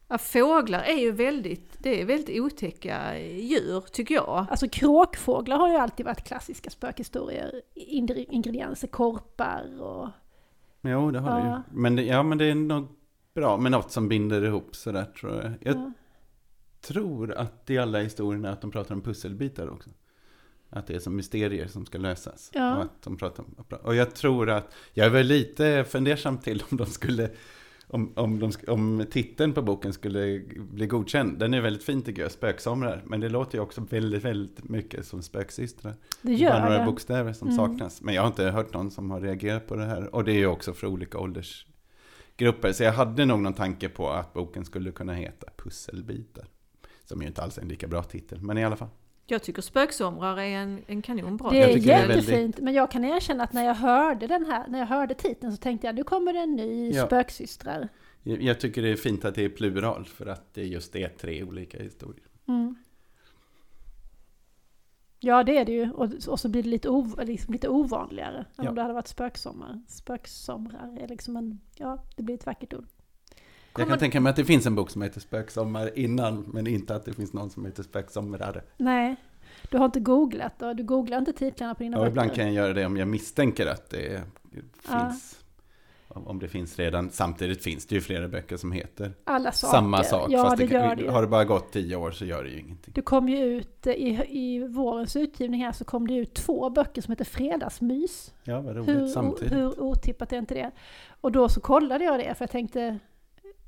Ja, fåglar är ju väldigt, det är väldigt otäcka djur tycker jag. Alltså kråkfåglar har ju alltid varit klassiska spökhistorier. Ingre- Ingredienser, korpar och... Jo, det har det Ja. ju. Men det, ja, men det är nog bra med något som binder ihop sådär tror jag. Jag Ja. tror att i alla historierna att de pratar om pusselbitar också. Att det är som mysterier som ska lösas. Ja. Och, att de pratar om, och jag tror att, jag är väl lite fundersam till om de skulle, om, om, de, om titeln på boken skulle bli godkänd. Den är väldigt fin tycker jag, Spöksomrar. Men det låter ju också väldigt, väldigt mycket som spöksystrar. Det Det gör bara några det. bokstäver som Mm. saknas. Men jag har inte hört någon som har reagerat på det här. Och det är ju också för olika åldersgrupper. Så jag hade nog någon tanke på att boken skulle kunna heta Pusselbitar. Som ju inte alls är en lika bra titel, men i alla fall. Jag tycker spöksomrar är en, en kanonbra Det är tycker det är jättefint, väldigt- men jag kan erkänna att när jag hörde den här, när jag hörde titeln så tänkte jag nu kommer det en ny Ja. spöksystrar. Jag jag tycker det är fint att det är plural, för att det just är tre olika historier. Mm. Ja det är det ju, och, och så blir det lite, ov, liksom lite ovanligare än Ja. om det hade varit spöksommar. Spöksomrar är liksom en, ja det blir ett vackert ord. Jag kan Kommer- tänka mig att det finns en bok som heter Spöksommar innan, men inte att det finns någon som heter Spöksomrare. Nej, du har inte googlat och du googlar inte titlarna på dina Ja, böcker. ibland kan jag göra det om jag misstänker att det Ja. finns. Om om det finns redan. Samtidigt finns det ju flera böcker som heter Alla saker. samma sak. Ja fast det, det, gör det har det bara gått tio år så gör det ju ingenting. Det kom ju ut, eh, i, i vårens utgivning här så kom det ut två böcker som heter Fredagsmys. Ja, vad roligt Hur, samtidigt. hur otippat är inte det? Och då så kollade jag det för jag tänkte,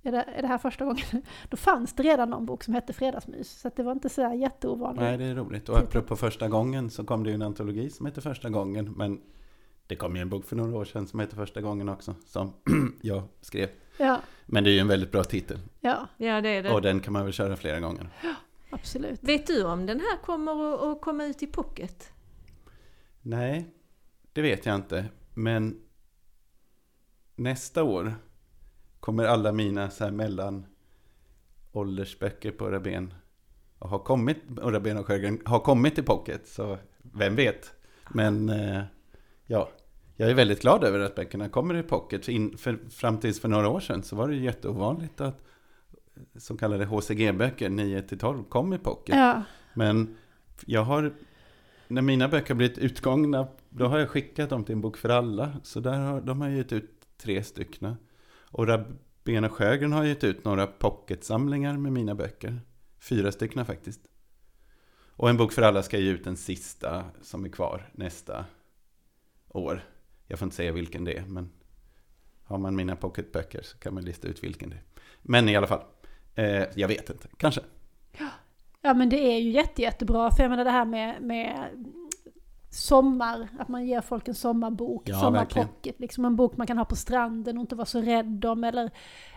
är det, är det här första gången? Då fanns det redan någon bok som hette Fredagsmys. Så att det var inte så här jätteovanligt. Nej, det är roligt. Och apropå första gången så kom det ju en antologi som heter Första gången. Men det kom ju en bok för några år sedan som heter Första gången också. Som jag skrev. Ja, Men det är ju en väldigt bra titel. ja, Ja det är det. Och den kan man väl köra flera gånger. absolut. Vet du om den här kommer att, att komma ut i pocket? Nej, det vet jag inte. Men nästa år kommer alla mina så här mellan åldersböcker på Rabén och har kommit, och Rabén och Sjögren har kommit till pocket. Så vem vet. Men eh, ja, jag är väldigt glad över att böckerna kommer i pocket. För, in, för fram tills för några år sedan så var det jätteovanligt att så kallade HCG-böcker 9-12 kom i pocket. Ja, Men jag har när mina böcker blivit utgångna, då har jag skickat dem till En bok för alla. Så där har, de har gett ut tre stycken. Och Rabén Sjögren har gett ut några pocketsamlingar med mina böcker. Fyra stycken faktiskt. Och En bok för alla ska ge ut den sista som är kvar nästa år. Jag får inte säga vilken det är, men har man mina pocketböcker så kan man lista ut vilken det är. Men i alla fall, eh, jag vet inte, kanske. Ja men det är ju jätte, jättebra, för jag menar det här med, med sommar, att man ger folk en sommarbok, Ja, sommarpocket, liksom en bok man kan ha på stranden och inte vara så rädd om eller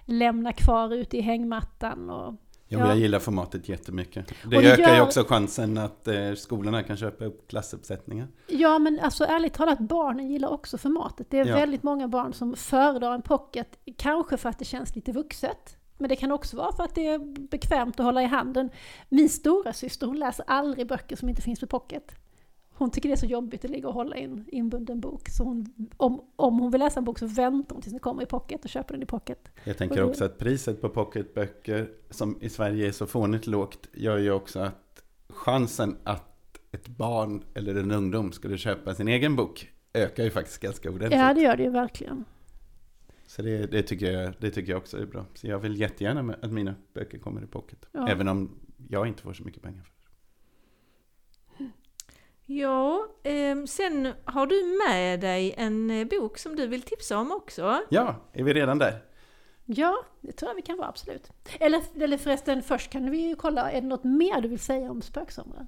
lämna kvar ute i hängmattan. Och, Jo, Ja. jag gillar formatet jättemycket. Det, Och det ökar ju gör- också chansen att eh, skolorna kan köpa upp klassuppsättningar. ja men alltså ärligt talat, barnen gillar också formatet. Det är Ja. väldigt många barn som föredrar en pocket, kanske för att det känns lite vuxet. Men det kan också vara för att det är bekvämt att hålla i handen. Min stora syster hon läser aldrig böcker som inte finns på pocket. Hon tycker det är så jobbigt att ligga och hålla i en inbunden bok. Så hon, om, om hon vill läsa en bok så väntar hon tills den kommer i pocket och köper den i pocket. Jag tänker också att priset på pocketböcker, som i Sverige är så fånigt lågt, gör ju också att chansen att ett barn eller en ungdom skulle köpa sin egen bok ökar ju faktiskt ganska ordentligt. Ja, det gör det ju verkligen. Så det, det, tycker jag, det tycker jag också är bra. Så jag vill jättegärna att mina böcker kommer i pocket. Ja. Även om jag inte får så mycket pengar för det. Ja, ehm, sen har du med dig en eh, bok som du vill tipsa om också. Ja, är vi redan där? Ja, det tror jag vi kan vara, absolut. Eller, eller förresten, först kan vi ju kolla, är det något mer du vill säga om spöksomrar?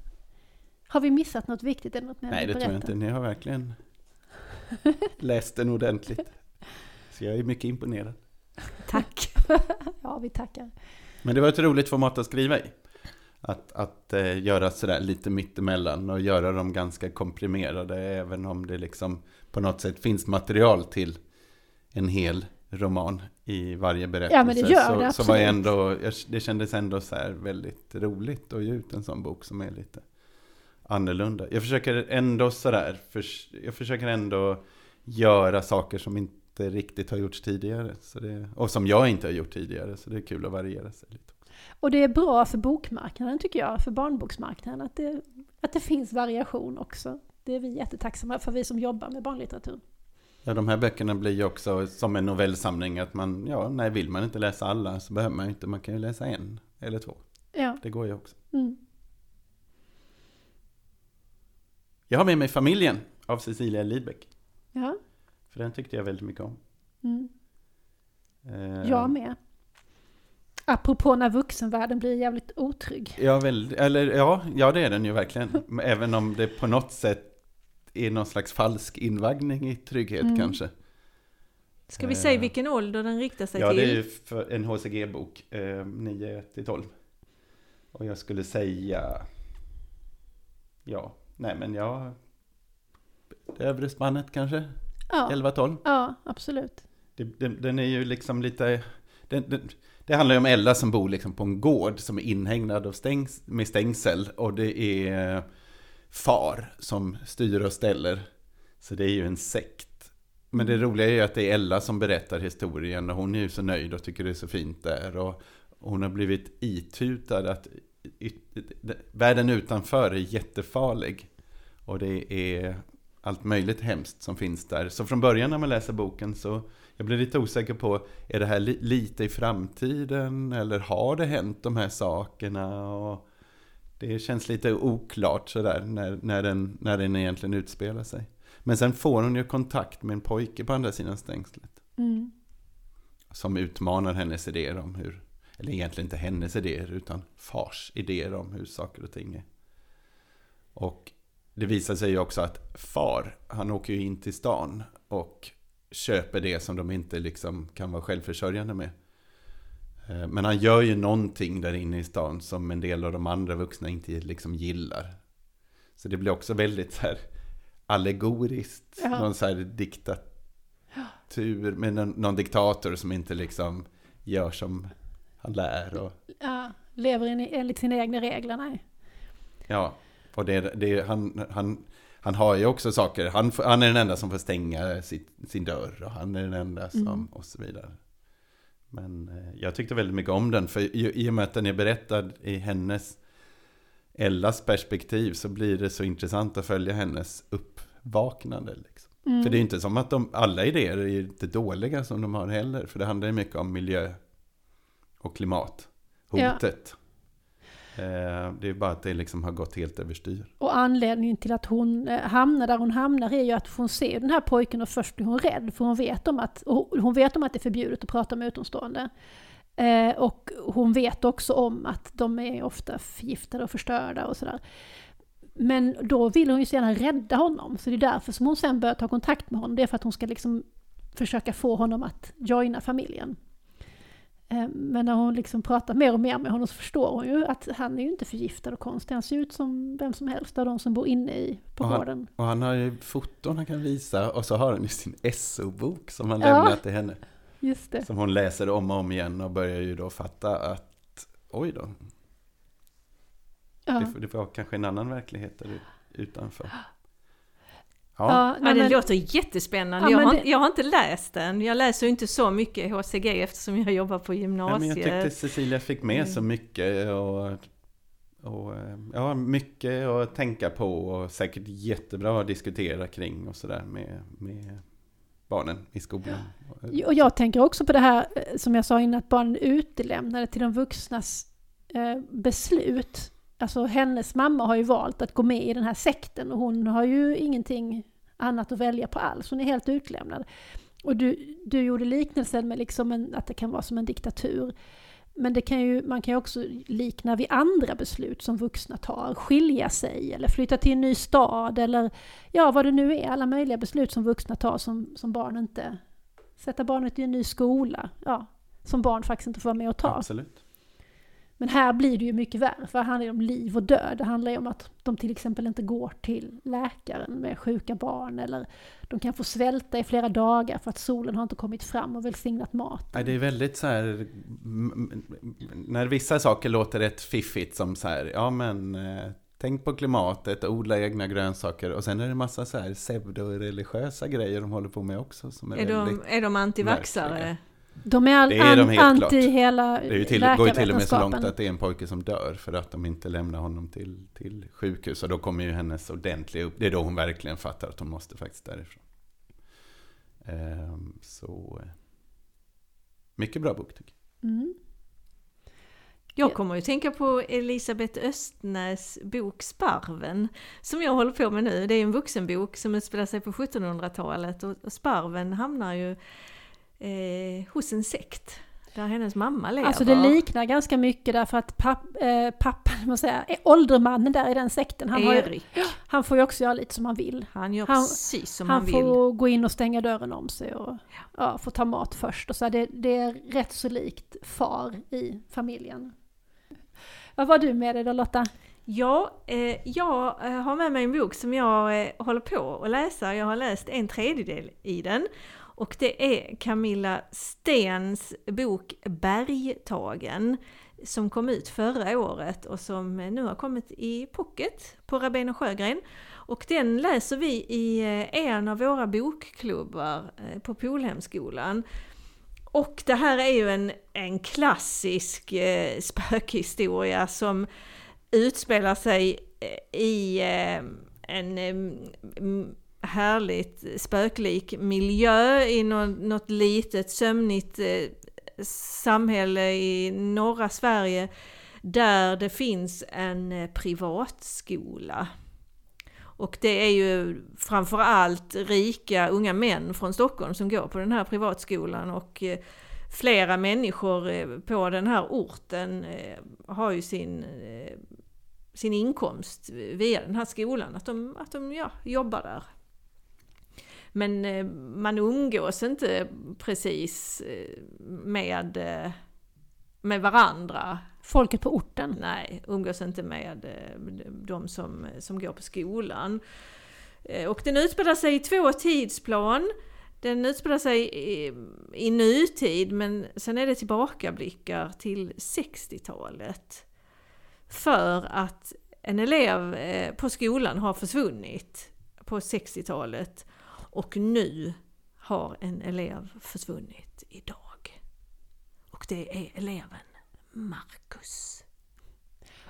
Har vi missat något viktigt? Det något mer Nej, det tror jag inte. Ni har verkligen läst den ordentligt. Så jag är mycket imponerad. Tack! Ja, vi tackar. Men det var ett roligt format att skriva i. Att, att eh, göra sådär lite mittemellan och göra dem ganska komprimerade även om det liksom på något sätt finns material till en hel roman i varje berättelse. Ja, men det gör så, det, så var jag absolut. ändå, det kändes ändå så här väldigt roligt att ge ut en sån bok som är lite annorlunda. Jag försöker ändå sådär, för, jag försöker ändå göra saker som inte riktigt har gjorts tidigare. Så det, och som jag inte har gjort tidigare, så det är kul att variera sig lite. Och det är bra för bokmarknaden tycker jag, för barnboksmarknaden, att det, att det finns variation också. Det är vi jättetacksamma för, vi som jobbar med barnlitteratur. Ja, de här böckerna blir ju också som en novellsamling att man, ja, nej, vill man inte läsa alla så behöver man inte, man kan ju läsa en eller två. Ja. Det går ju också. Mm. Jag har med mig Familjen av Cecilia Lidbeck. Ja. För den tyckte jag väldigt mycket om. Mm. Eh, Jag med. Apropå när vuxenvärlden blir jävligt otrygg. Ja, väl, eller, ja, ja, det är den ju verkligen. Även om det på något sätt är någon slags falsk invaggning i trygghet Mm. kanske. Ska vi Eh, säga vilken ålder den riktar sig Ja, till? det är ju för en HCG-bok, eh, 9 till 12. Och jag skulle säga, ja, nej men ja, det övre spannet kanske, Ja, 11-12. ja absolut. Det, den, den är ju liksom lite, den, den, det handlar ju om Ella som bor liksom på en gård som är inhägnad av stängs, med stängsel. Och det är eh, far som styr och ställer. Så det är ju en sekt. Men det roliga är ju att det är Ella som berättar historien och hon är ju så nöjd och tycker det är så fint där. Och hon har blivit itutad att världen utanför är jättefarlig. Och det är allt möjligt hemskt som finns där. Så från början när man läser boken så jag blir lite osäker på, är det här li- lite i framtiden eller har det hänt de här sakerna? Och det känns lite oklart sådär när, när, den, när den egentligen utspelar sig. Men sen får hon ju kontakt med en pojke på andra sidan stängslet. Mm. Som utmanar hennes idéer om hur, eller egentligen inte hennes idéer utan fars idéer om hur saker och ting är. Och det visar sig ju också att far, han åker ju in till stan och köper det som de inte liksom kan vara självförsörjande med. Eh, Men han gör ju någonting där inne i stan som en del av de andra vuxna inte liksom gillar. Så det blir också väldigt så här allegoriskt. Ja. Någon så här diktatur med någon, någon diktator som inte liksom gör som han lär. Och, Ja, lever in- enligt sina egna regler, nej. ja, och det, det, han, han, han har ju också saker. Han, han är den enda som får stänga sitt, sin dörr och han är den enda som Mm. och så vidare. Men eh, jag tyckte väldigt mycket om den. För i, i och med att den är berättad i hennes Ellas perspektiv så blir det så intressant att följa hennes uppvaknande. Liksom. Mm. För det är inte som att de, alla idéer är inte dåliga som de har heller. För det handlar ju mycket om miljö och klimat. Hotet. Eh, Eh, det är bara att det liksom har gått helt överstyr. Och anledningen till att hon eh, hamnar där hon hamnar är ju att hon ser den här pojken och först blir hon rädd för hon vet om att, hon vet om att det är förbjudet att prata med utomstående. Eh, och hon vet också om att de är ofta förgiftade och förstörda och sådär. Men då vill hon ju så gärna rädda honom, så det är därför som hon sen börjar ta kontakt med honom. Det är för att hon ska liksom försöka få honom att joina familjen. Eh, Men när hon liksom pratar mer och mer med honom så förstår hon ju att han är ju inte förgiftad och konstig. Han ser ut som vem som helst av de som bor inne i, på Och han- gården. Och han har ju foton han kan visa och så har han ju sin SO-bok som han Ja. lämnat till henne. Just det. Som hon läser om och om igen och börjar ju då fatta att oj då, Ja. det, det var kanske en annan verklighet där utanför. Ja, Ja, nej, men, låter jättespännande. Ja, jag, har, det- inte- jag har inte läst den. Jag läser inte så mycket HCG eftersom jag jobbar på ja, men jag gymnasiet. tyckte Cecilia fick med så Mm. mycket och, och eh, ja, mycket att tänka på och säkert jättebra att diskutera kring och sådär med, med barnen i skolan. och jag tänker också på det här eh, som jag sa innan, att barnen är utelämnade till de vuxnas eh, beslut. Alltså hennes mamma har ju valt att gå med i den här sekten och hon har ju ingenting annat att välja på alls. Hon är helt utlämnad. Och du, du gjorde liknelsen med liksom en, att det kan vara som en diktatur. Men det kan ju, man kan ju också likna vid andra beslut som vuxna tar. Skilja sig eller flytta till en ny stad eller ja, vad det nu är. Alla möjliga beslut som vuxna tar som, som barn inte... Sätta barnet i en ny skola. Ja, som barn faktiskt inte får vara med och ta. Absolut. Men här blir det ju mycket värre, för det handlar ju om liv och död. Det handlar ju om att de till exempel inte går till läkaren med sjuka barn, eller de kan få svälta i flera dagar för att solen har inte kommit fram och välsignat mat. Nej, det är väldigt så här, när vissa saker låter rätt fiffigt som så här, ja men eh, tänk på klimatet, odla egna grönsaker och sen är det massa så här pseudo-religiösa grejer de håller på med också som är, Är de, är de antivaxare? verkliga. De är, all, Det är de helt anti klart. hela det är ju till, går ju till och med så långt att det är en pojke som dör för att de inte lämnar honom till, till sjukhus och då kommer ju hennes ordentliga upp, det är då hon verkligen fattar att hon måste faktiskt därifrån. Ehm, så, eh, mycket bra bok tycker jag. Mm. Jag kommer ju tänka på Elisabeth Östnäs bok Sparven som jag håller på med nu. Det är en vuxenbok som utspelar sig på 1700-talet och och Sparven hamnar ju eh, hos en sekt där hennes mamma lever. Alltså det liknar ganska mycket därför att papp, eh, pappan, säger jag, åldermannen där i den sekten, han, har Erik, han får ju också göra lite som han vill. han gör Han- precis som han han vill. får gå in och stänga dörren om sig och ja, få ta mat först. Och så det, det är rätt så likt far i familjen. Vad var du med dig då Lotta? Ja, eh, jag eh, har med mig en bok som jag eh, håller på att läsa. Jag har läst en tredjedel i den. Och det är Camilla Stens bok Bergtagen som kom ut förra året och som nu har kommit i pocket på Rabén och Sjögren. Och den läser vi i eh, en av våra bokklubbar eh, på Polhemskolan. Och det här är ju en, en klassisk eh, spökhistoria som utspelar sig eh, i eh, en eh, härligt spöklik miljö i något litet sömnigt eh, samhälle i norra Sverige där det finns en eh, privatskola. Och det är ju framförallt rika unga män från Stockholm som går på den här privatskolan och eh, flera människor på den här orten har ju sin, sin inkomst via den här skolan, att de, att de ja, jobbar där. Men eh, man umgås inte precis eh, med, eh, med varandra Folket på orten. Nej, umgås inte med de som, som går på skolan. Och den utspelar sig i två tidsplan. Den utspelar sig i, i nutid men sen är det tillbakablickar till 60-talet. För att en elev på skolan har försvunnit på 60-talet och nu har en elev försvunnit idag. Och det är eleven Marcus.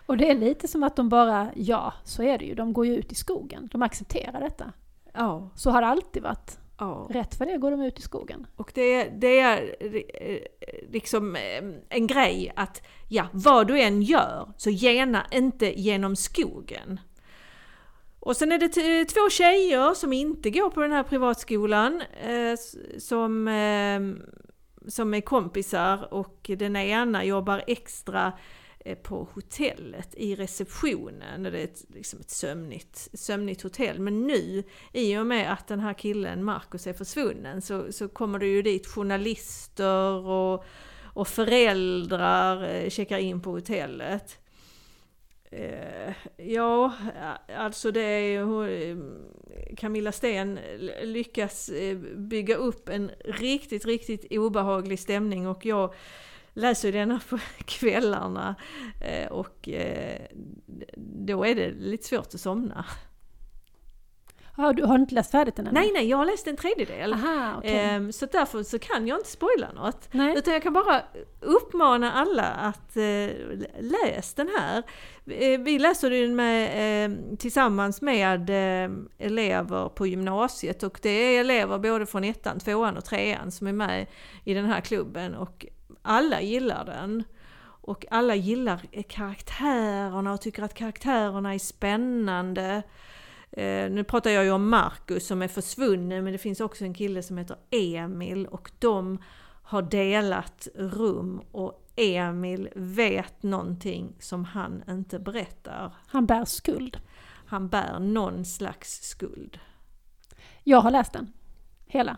Och det är lite som att de bara, ja, så är det ju, de går ju ut i skogen. De accepterar detta. Ja, Så har det alltid varit. ja. Rätt för det går de ut i skogen. Och det, det är eh, liksom eh, en grej att, ja, vad du än gör, så gena inte genom skogen. Och sen är det t- eh, två tjejer som inte går på den här privatskolan, eh, som, eh, som är kompisar och den ena jobbar extra eh, på hotellet i receptionen. Det är ett, liksom ett sömnigt, sömnigt hotell. Men nu, i och med att den här killen Marcus är försvunnen, så, så kommer det ju dit journalister och, och föräldrar eh, checkar in på hotellet. Eh, ja, alltså det är ju... Eh, Camilla Sten lyckas eh, bygga upp en riktigt, riktigt obehaglig stämning och jag läser ju denna på kvällarna och då är det lite svårt att somna. Ja, du har inte läst färdigt den än? Nej, nej, jag har läst en tredjedel. Aha, okej. Ehm, Så därför så kan jag inte spoila något. Nej. Utan jag kan bara uppmana alla att eh, läs den här. Eh, vi läser den med, eh, tillsammans med eh, elever på gymnasiet och det är elever både från ettan, tvåan och trean som är med i den här klubben och alla gillar den. Och alla gillar eh, karaktärerna och tycker att karaktärerna är spännande. Eh, nu pratar jag ju om Marcus som är försvunnen men det finns också en kille som heter Emil och de har delat rum och Emil vet någonting som han inte berättar. Han bär skuld. Han bär någon slags skuld. Jag har läst den. Hela.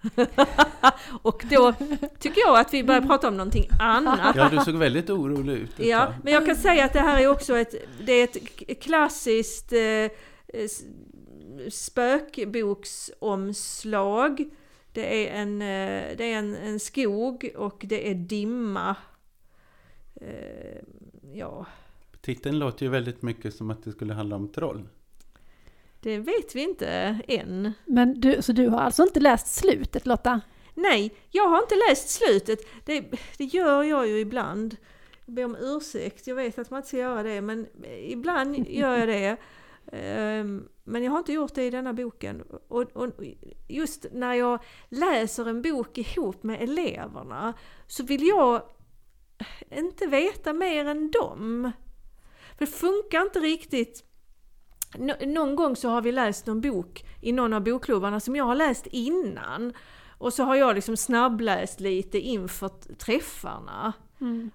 Och då tycker jag att vi börjar prata om någonting annat. Ja, du såg väldigt orolig ut Ja, men jag kan säga att det här är också ett, det är ett klassiskt eh, spökboksomslag. Det är en, eh, det är en, en skog och det är dimma. Eh, ja, Titeln låter ju väldigt mycket som att det skulle handla om troll. det vet vi inte än. Men du, så du har alltså inte läst slutet Lotta? Nej, jag har inte läst slutet. Det, det gör jag ju ibland. Jag ber om ursäkt, jag vet att man inte ska göra det, men ibland gör jag det. Ehm, Men jag har inte gjort det i denna boken. Och, och just när jag läser en bok ihop med eleverna så vill jag inte veta mer än dem. För det funkar inte riktigt. Nå- någon gång så har vi läst någon bok i någon av bokklubbarna som jag har läst innan. Och så har jag liksom snabbläst lite inför träffarna.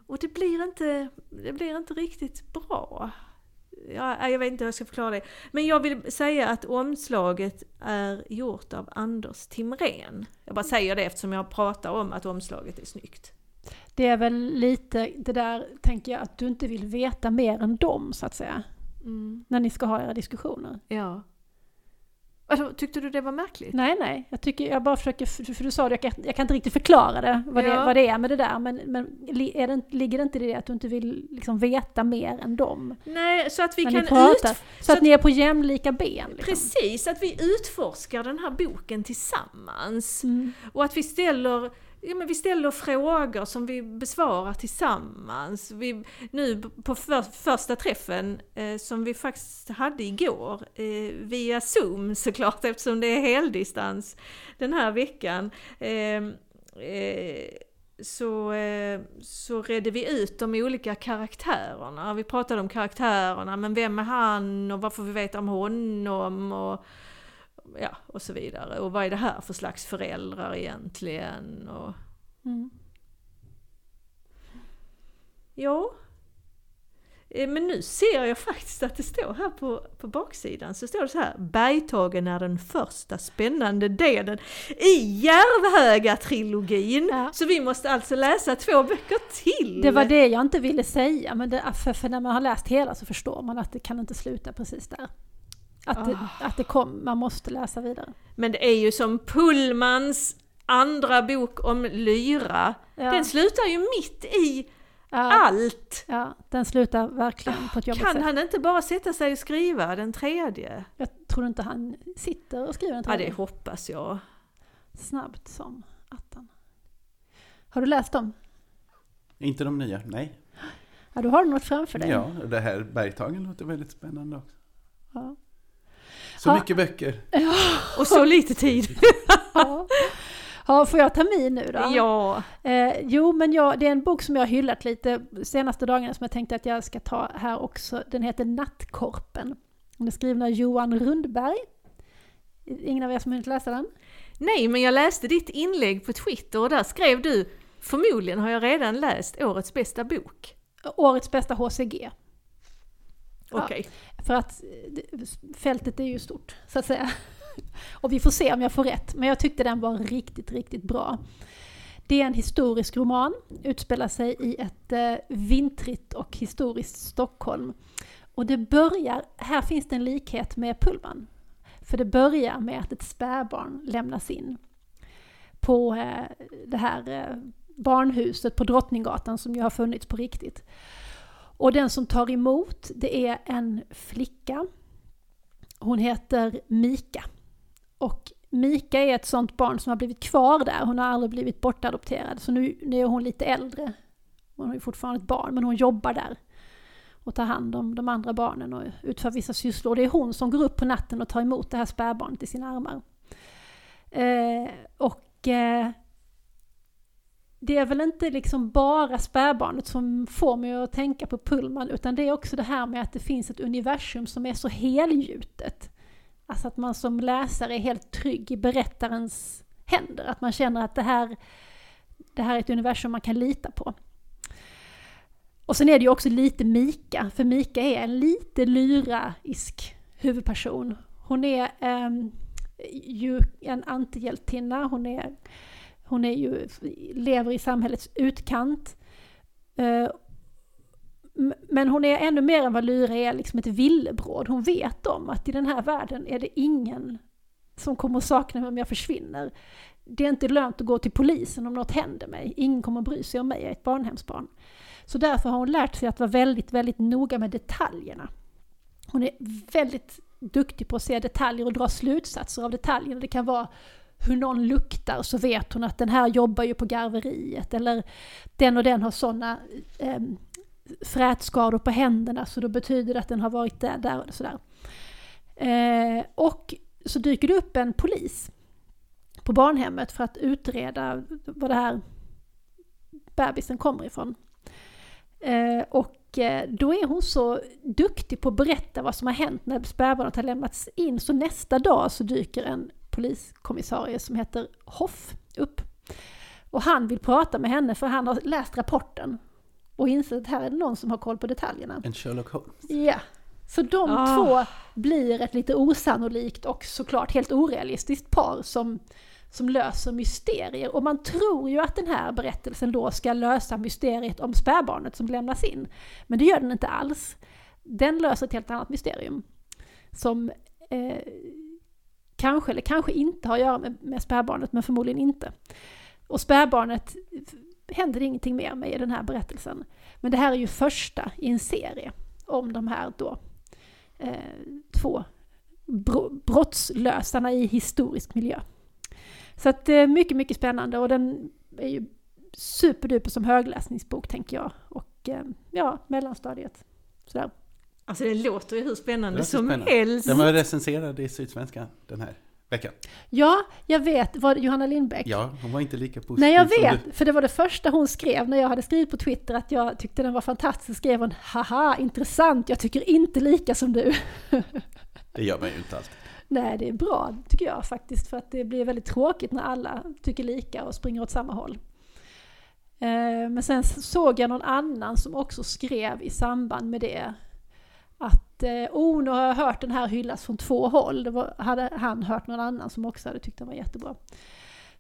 Och det blir inte, det blir inte riktigt bra. Ja, jag vet inte hur jag ska förklara det. Men jag vill säga att omslaget är gjort av Anders Timrén. Jag bara säger det eftersom jag pratar om att omslaget är snyggt. Det är väl lite det där, tänker jag, att du inte vill veta mer än dem så att säga. När ni ska ha era diskussioner. Ja. Alltså, tyckte du det var märkligt? Nej, nej, jag tycker, jag bara försöker, för, du sa det, jag kan, jag kan inte riktigt förklara det, vad, det, Ja. vad det är med det där, men, men är det, ligger det inte i det att du inte vill liksom veta mer än dem? Nej, så att vi kan pratar. ut... Så, så att, att- ni är på jämlika ben. Liksom. Precis, att vi utforskar den här boken tillsammans. Mm. Och att vi ställer, ja, men vi ställer frågor som vi besvarar tillsammans. Vi, nu på för, första träffen eh, som vi faktiskt hade igår eh, via Zoom såklart eftersom det är heldistans den här veckan. Eh, eh, så, eh, så redde vi ut de olika karaktärerna. Vi pratade om karaktärerna, men vem är han och vad får vi veta om honom? Och, ja, och så vidare. Och vad är det här för slags föräldrar egentligen? Och, Mm. ja. Eh, Men nu ser jag faktiskt att det står här på, på baksidan, så står det så här Bergtagen är den första spännande delen i Järvhöga-trilogin. Ja. Så vi måste alltså läsa två böcker till! Det var det jag inte ville säga, men det, för, för när man har läst hela så förstår man att det kan inte sluta precis där. Att det, Ah. att det kom, man måste läsa vidare. Men det är ju som Pullmans andra bok om lyra. Ja. Den slutar ju mitt i Ja, allt! ja, den slutar verkligen på ett jobbigt Kan sätt. han inte bara sätta sig och skriva den tredje? Jag tror inte han sitter och skriver en Ja, det tredje. hoppas jag. Snabbt som attan. Har du läst dem? Inte de nya, nej. Ja, då har du något framför dig. Ja, det här Bergtagen låter väldigt spännande också. Ja. Så Ja. mycket böcker. Och så lite tid. Ja. ja, får jag ta min nu då? Ja. Eh, jo, men jag, det är en bok som jag har hyllat lite senaste dagarna som jag tänkte att jag ska ta här också. Den heter Nattkorpen. Den är skriven av Johan Rundberg. Ingen av er som har hunnit läsa den? Nej, men jag läste ditt inlägg på Twitter och där skrev du Förmodligen har jag redan läst årets bästa bok. Årets bästa HCG. Okej. För att eh, fältet är ju stort, så att säga. Och vi får se om jag får rätt, men jag tyckte den var riktigt, riktigt bra. Det är en historisk roman, utspelar sig i ett eh, vintrigt och historiskt Stockholm. Och det börjar, här finns det en likhet med Pullman. För det börjar med att ett spädbarn lämnas in på eh, det här barnhuset på Drottninggatan som ju har funnits på riktigt. Och den som tar emot det är en flicka. Hon heter Mika. Och Mika är ett sånt barn som har blivit kvar där. Hon har aldrig blivit bortadopterad. Så nu, nu är hon lite äldre. Hon är fortfarande ett barn, men hon jobbar där. Och tar hand om de andra barnen och utför vissa sysslor. Det är hon som går upp på natten och tar emot det här spädbarnet i sina armar. Eh, och eh, det är väl inte liksom bara spädbarnet som får mig att tänka på Pullman, utan det är också det här med att det finns ett universum som är så helgjutet. Alltså att man som läsare är helt trygg i berättarens händer, att man känner att det här, det här är ett universum man kan lita på. Och sen är det ju också lite Mika, för Mika är en lite lyraisk huvudperson. Hon är eh, ju en antihjältinna, hon är hon är ju, lever i samhällets utkant. Eh, men hon är ännu mer än vad Lyra är liksom ett villebråd. Hon vet om att i den här världen är det ingen som kommer att sakna mig om jag försvinner. Det är inte lönt att gå till polisen om något händer mig. Ingen kommer att bry sig om mig, jag är ett barnhemsbarn. Så därför har hon lärt sig att vara väldigt, väldigt noga med detaljerna. Hon är väldigt duktig på att se detaljer och dra slutsatser av detaljerna. Det kan vara hur någon luktar så vet hon att den här jobbar ju på garveriet eller den och den har sådana eh, frätskador på händerna så då betyder det att den har varit där, där och sådär. Eh, och så dyker det upp en polis på barnhemmet för att utreda var det här bebisen kommer ifrån. Eh, och eh, då är hon så duktig på att berätta vad som har hänt när spädbarnet har lämnats in så nästa dag så dyker en poliskommissarie som heter Hoff upp. Och han vill prata med henne för han har läst rapporten och insett att här är det någon som har koll på detaljerna. En Sherlock Holmes. Ja. Så de Ah. två blir ett lite osannolikt och såklart helt orealistiskt par som, som löser mysterier. Och man tror ju att den här berättelsen då ska lösa mysteriet om spädbarnet som lämnas in. Men det gör den inte alls. Den löser ett helt annat mysterium. Som eh, kanske eller kanske inte har att göra med, med spädbarnet, men förmodligen inte. Och spädbarnet händer ingenting mer med i den här berättelsen. Men det här är ju första i en serie om de här då eh, två brottslösarna i historisk miljö. Så att det är mycket, mycket spännande och den är ju superduper som högläsningsbok tänker jag. Och eh, ja, mellanstadiet. Sådär. Alltså det låter ju hur spännande Det låter som spännande. helst. Den var recenserad i Sydsvenskan den här veckan. Ja, jag vet, var det Johanna Lindbäck? Ja, hon var inte lika positiv Nej, jag vet, du. för det var det första hon skrev när jag hade skrivit på Twitter att jag tyckte den var fantastisk. Skrev hon haha, intressant, jag tycker inte lika som du. Det gör man ju inte alltid. Nej, det är bra tycker jag faktiskt, för att det blir väldigt tråkigt när alla tycker lika och springer åt samma håll. Eh, Men sen såg jag någon annan som också skrev i samband med det att eh, oh, nu har jag hört den här hyllas från två håll. Det var, hade han hört någon annan som också hade tyckt den var jättebra.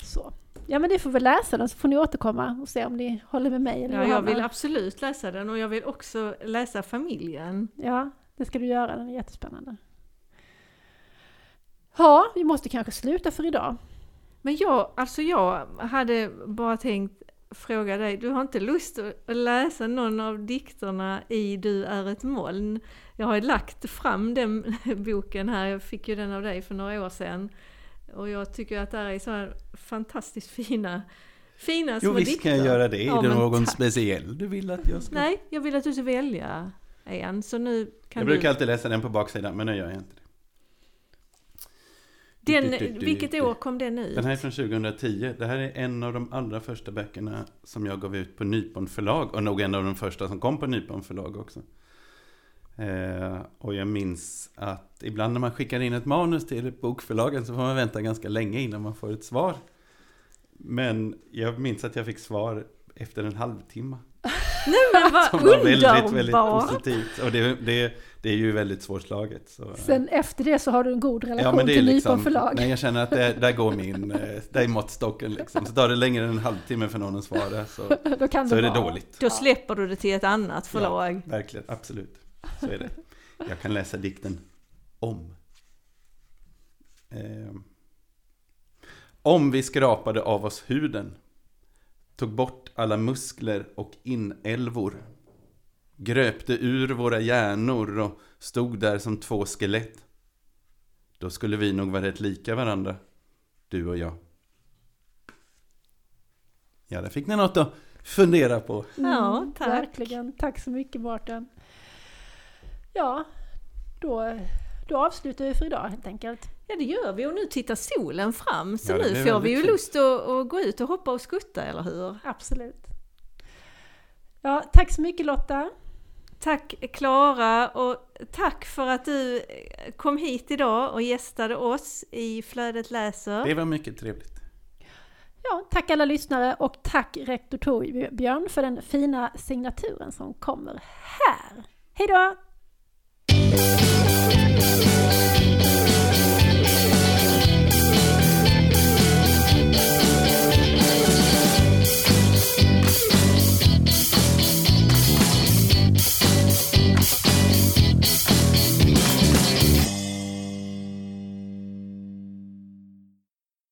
Så. Ja men ni får väl läsa den så får ni återkomma och se om ni håller med mig eller Ja, jag vill absolut läsa den och jag vill också läsa familjen. Ja, det ska du göra, den är jättespännande. Ja, vi måste kanske sluta för idag. Men jag, alltså jag hade bara tänkt fråga dig, du har inte lust att läsa någon av dikterna i Du är ett moln? Jag har lagt fram den boken här, jag fick ju den av dig för några år sedan. Och jag tycker att det är så här fantastiskt fina, fina små Jo, visst dikter. kan jag göra det. Ja, är det någon tack. speciell du vill att jag ska? Nej, jag vill att du ska välja en. Så nu kan jag du... brukar alltid läsa den på baksidan, men nu gör jag inte det. Den, Du, du, du, vilket år kom den ut? Den här är från 2010. Det här är en av de allra första böckerna som jag gav ut på Nypon förlag. Och nog en av de första som kom på Nypon förlag också. Eh, och jag minns att ibland när man skickar in ett manus till bokförlagen så får man vänta ganska länge innan man får ett svar. Men jag minns att jag fick svar efter en halvtimme. Nej men vad Som var väldigt, väldigt positivt. Och det, det, det är ju väldigt svårslaget. Så, eh, Sen efter det så har du en god relation Ja men det är till liksom, förlag. nej jag känner att det, där går min, eh, där är måttstocken liksom. Så tar det längre än en halvtimme för någon att svara så, Då kan så är det dåligt. Då släpper du det till ett annat förlag. Ja, verkligen, absolut. Så är det. Jag kan läsa dikten om. Eh, om vi skrapade av oss huden, tog bort alla muskler och inälvor, gröpte ur våra hjärnor och stod där som två skelett. Då skulle vi nog vara rätt lika varandra, du och jag. Ja, där fick ni något att fundera på. Ja, Mm, tack. Verkligen. Tack så mycket Mårten. Ja, då, då avslutar vi för idag helt enkelt. Ja det gör vi och nu tittar solen fram så Ja, nu får vi ju lust att, att gå ut och hoppa och skutta, eller hur? Absolut. Ja, tack så mycket Lotta. Tack Klara och tack för att du kom hit idag och gästade oss i Flödet läser. Det var mycket trevligt. Ja, tack alla lyssnare och tack rektor Torbjörn för den fina signaturen som kommer här. Hej Thank you.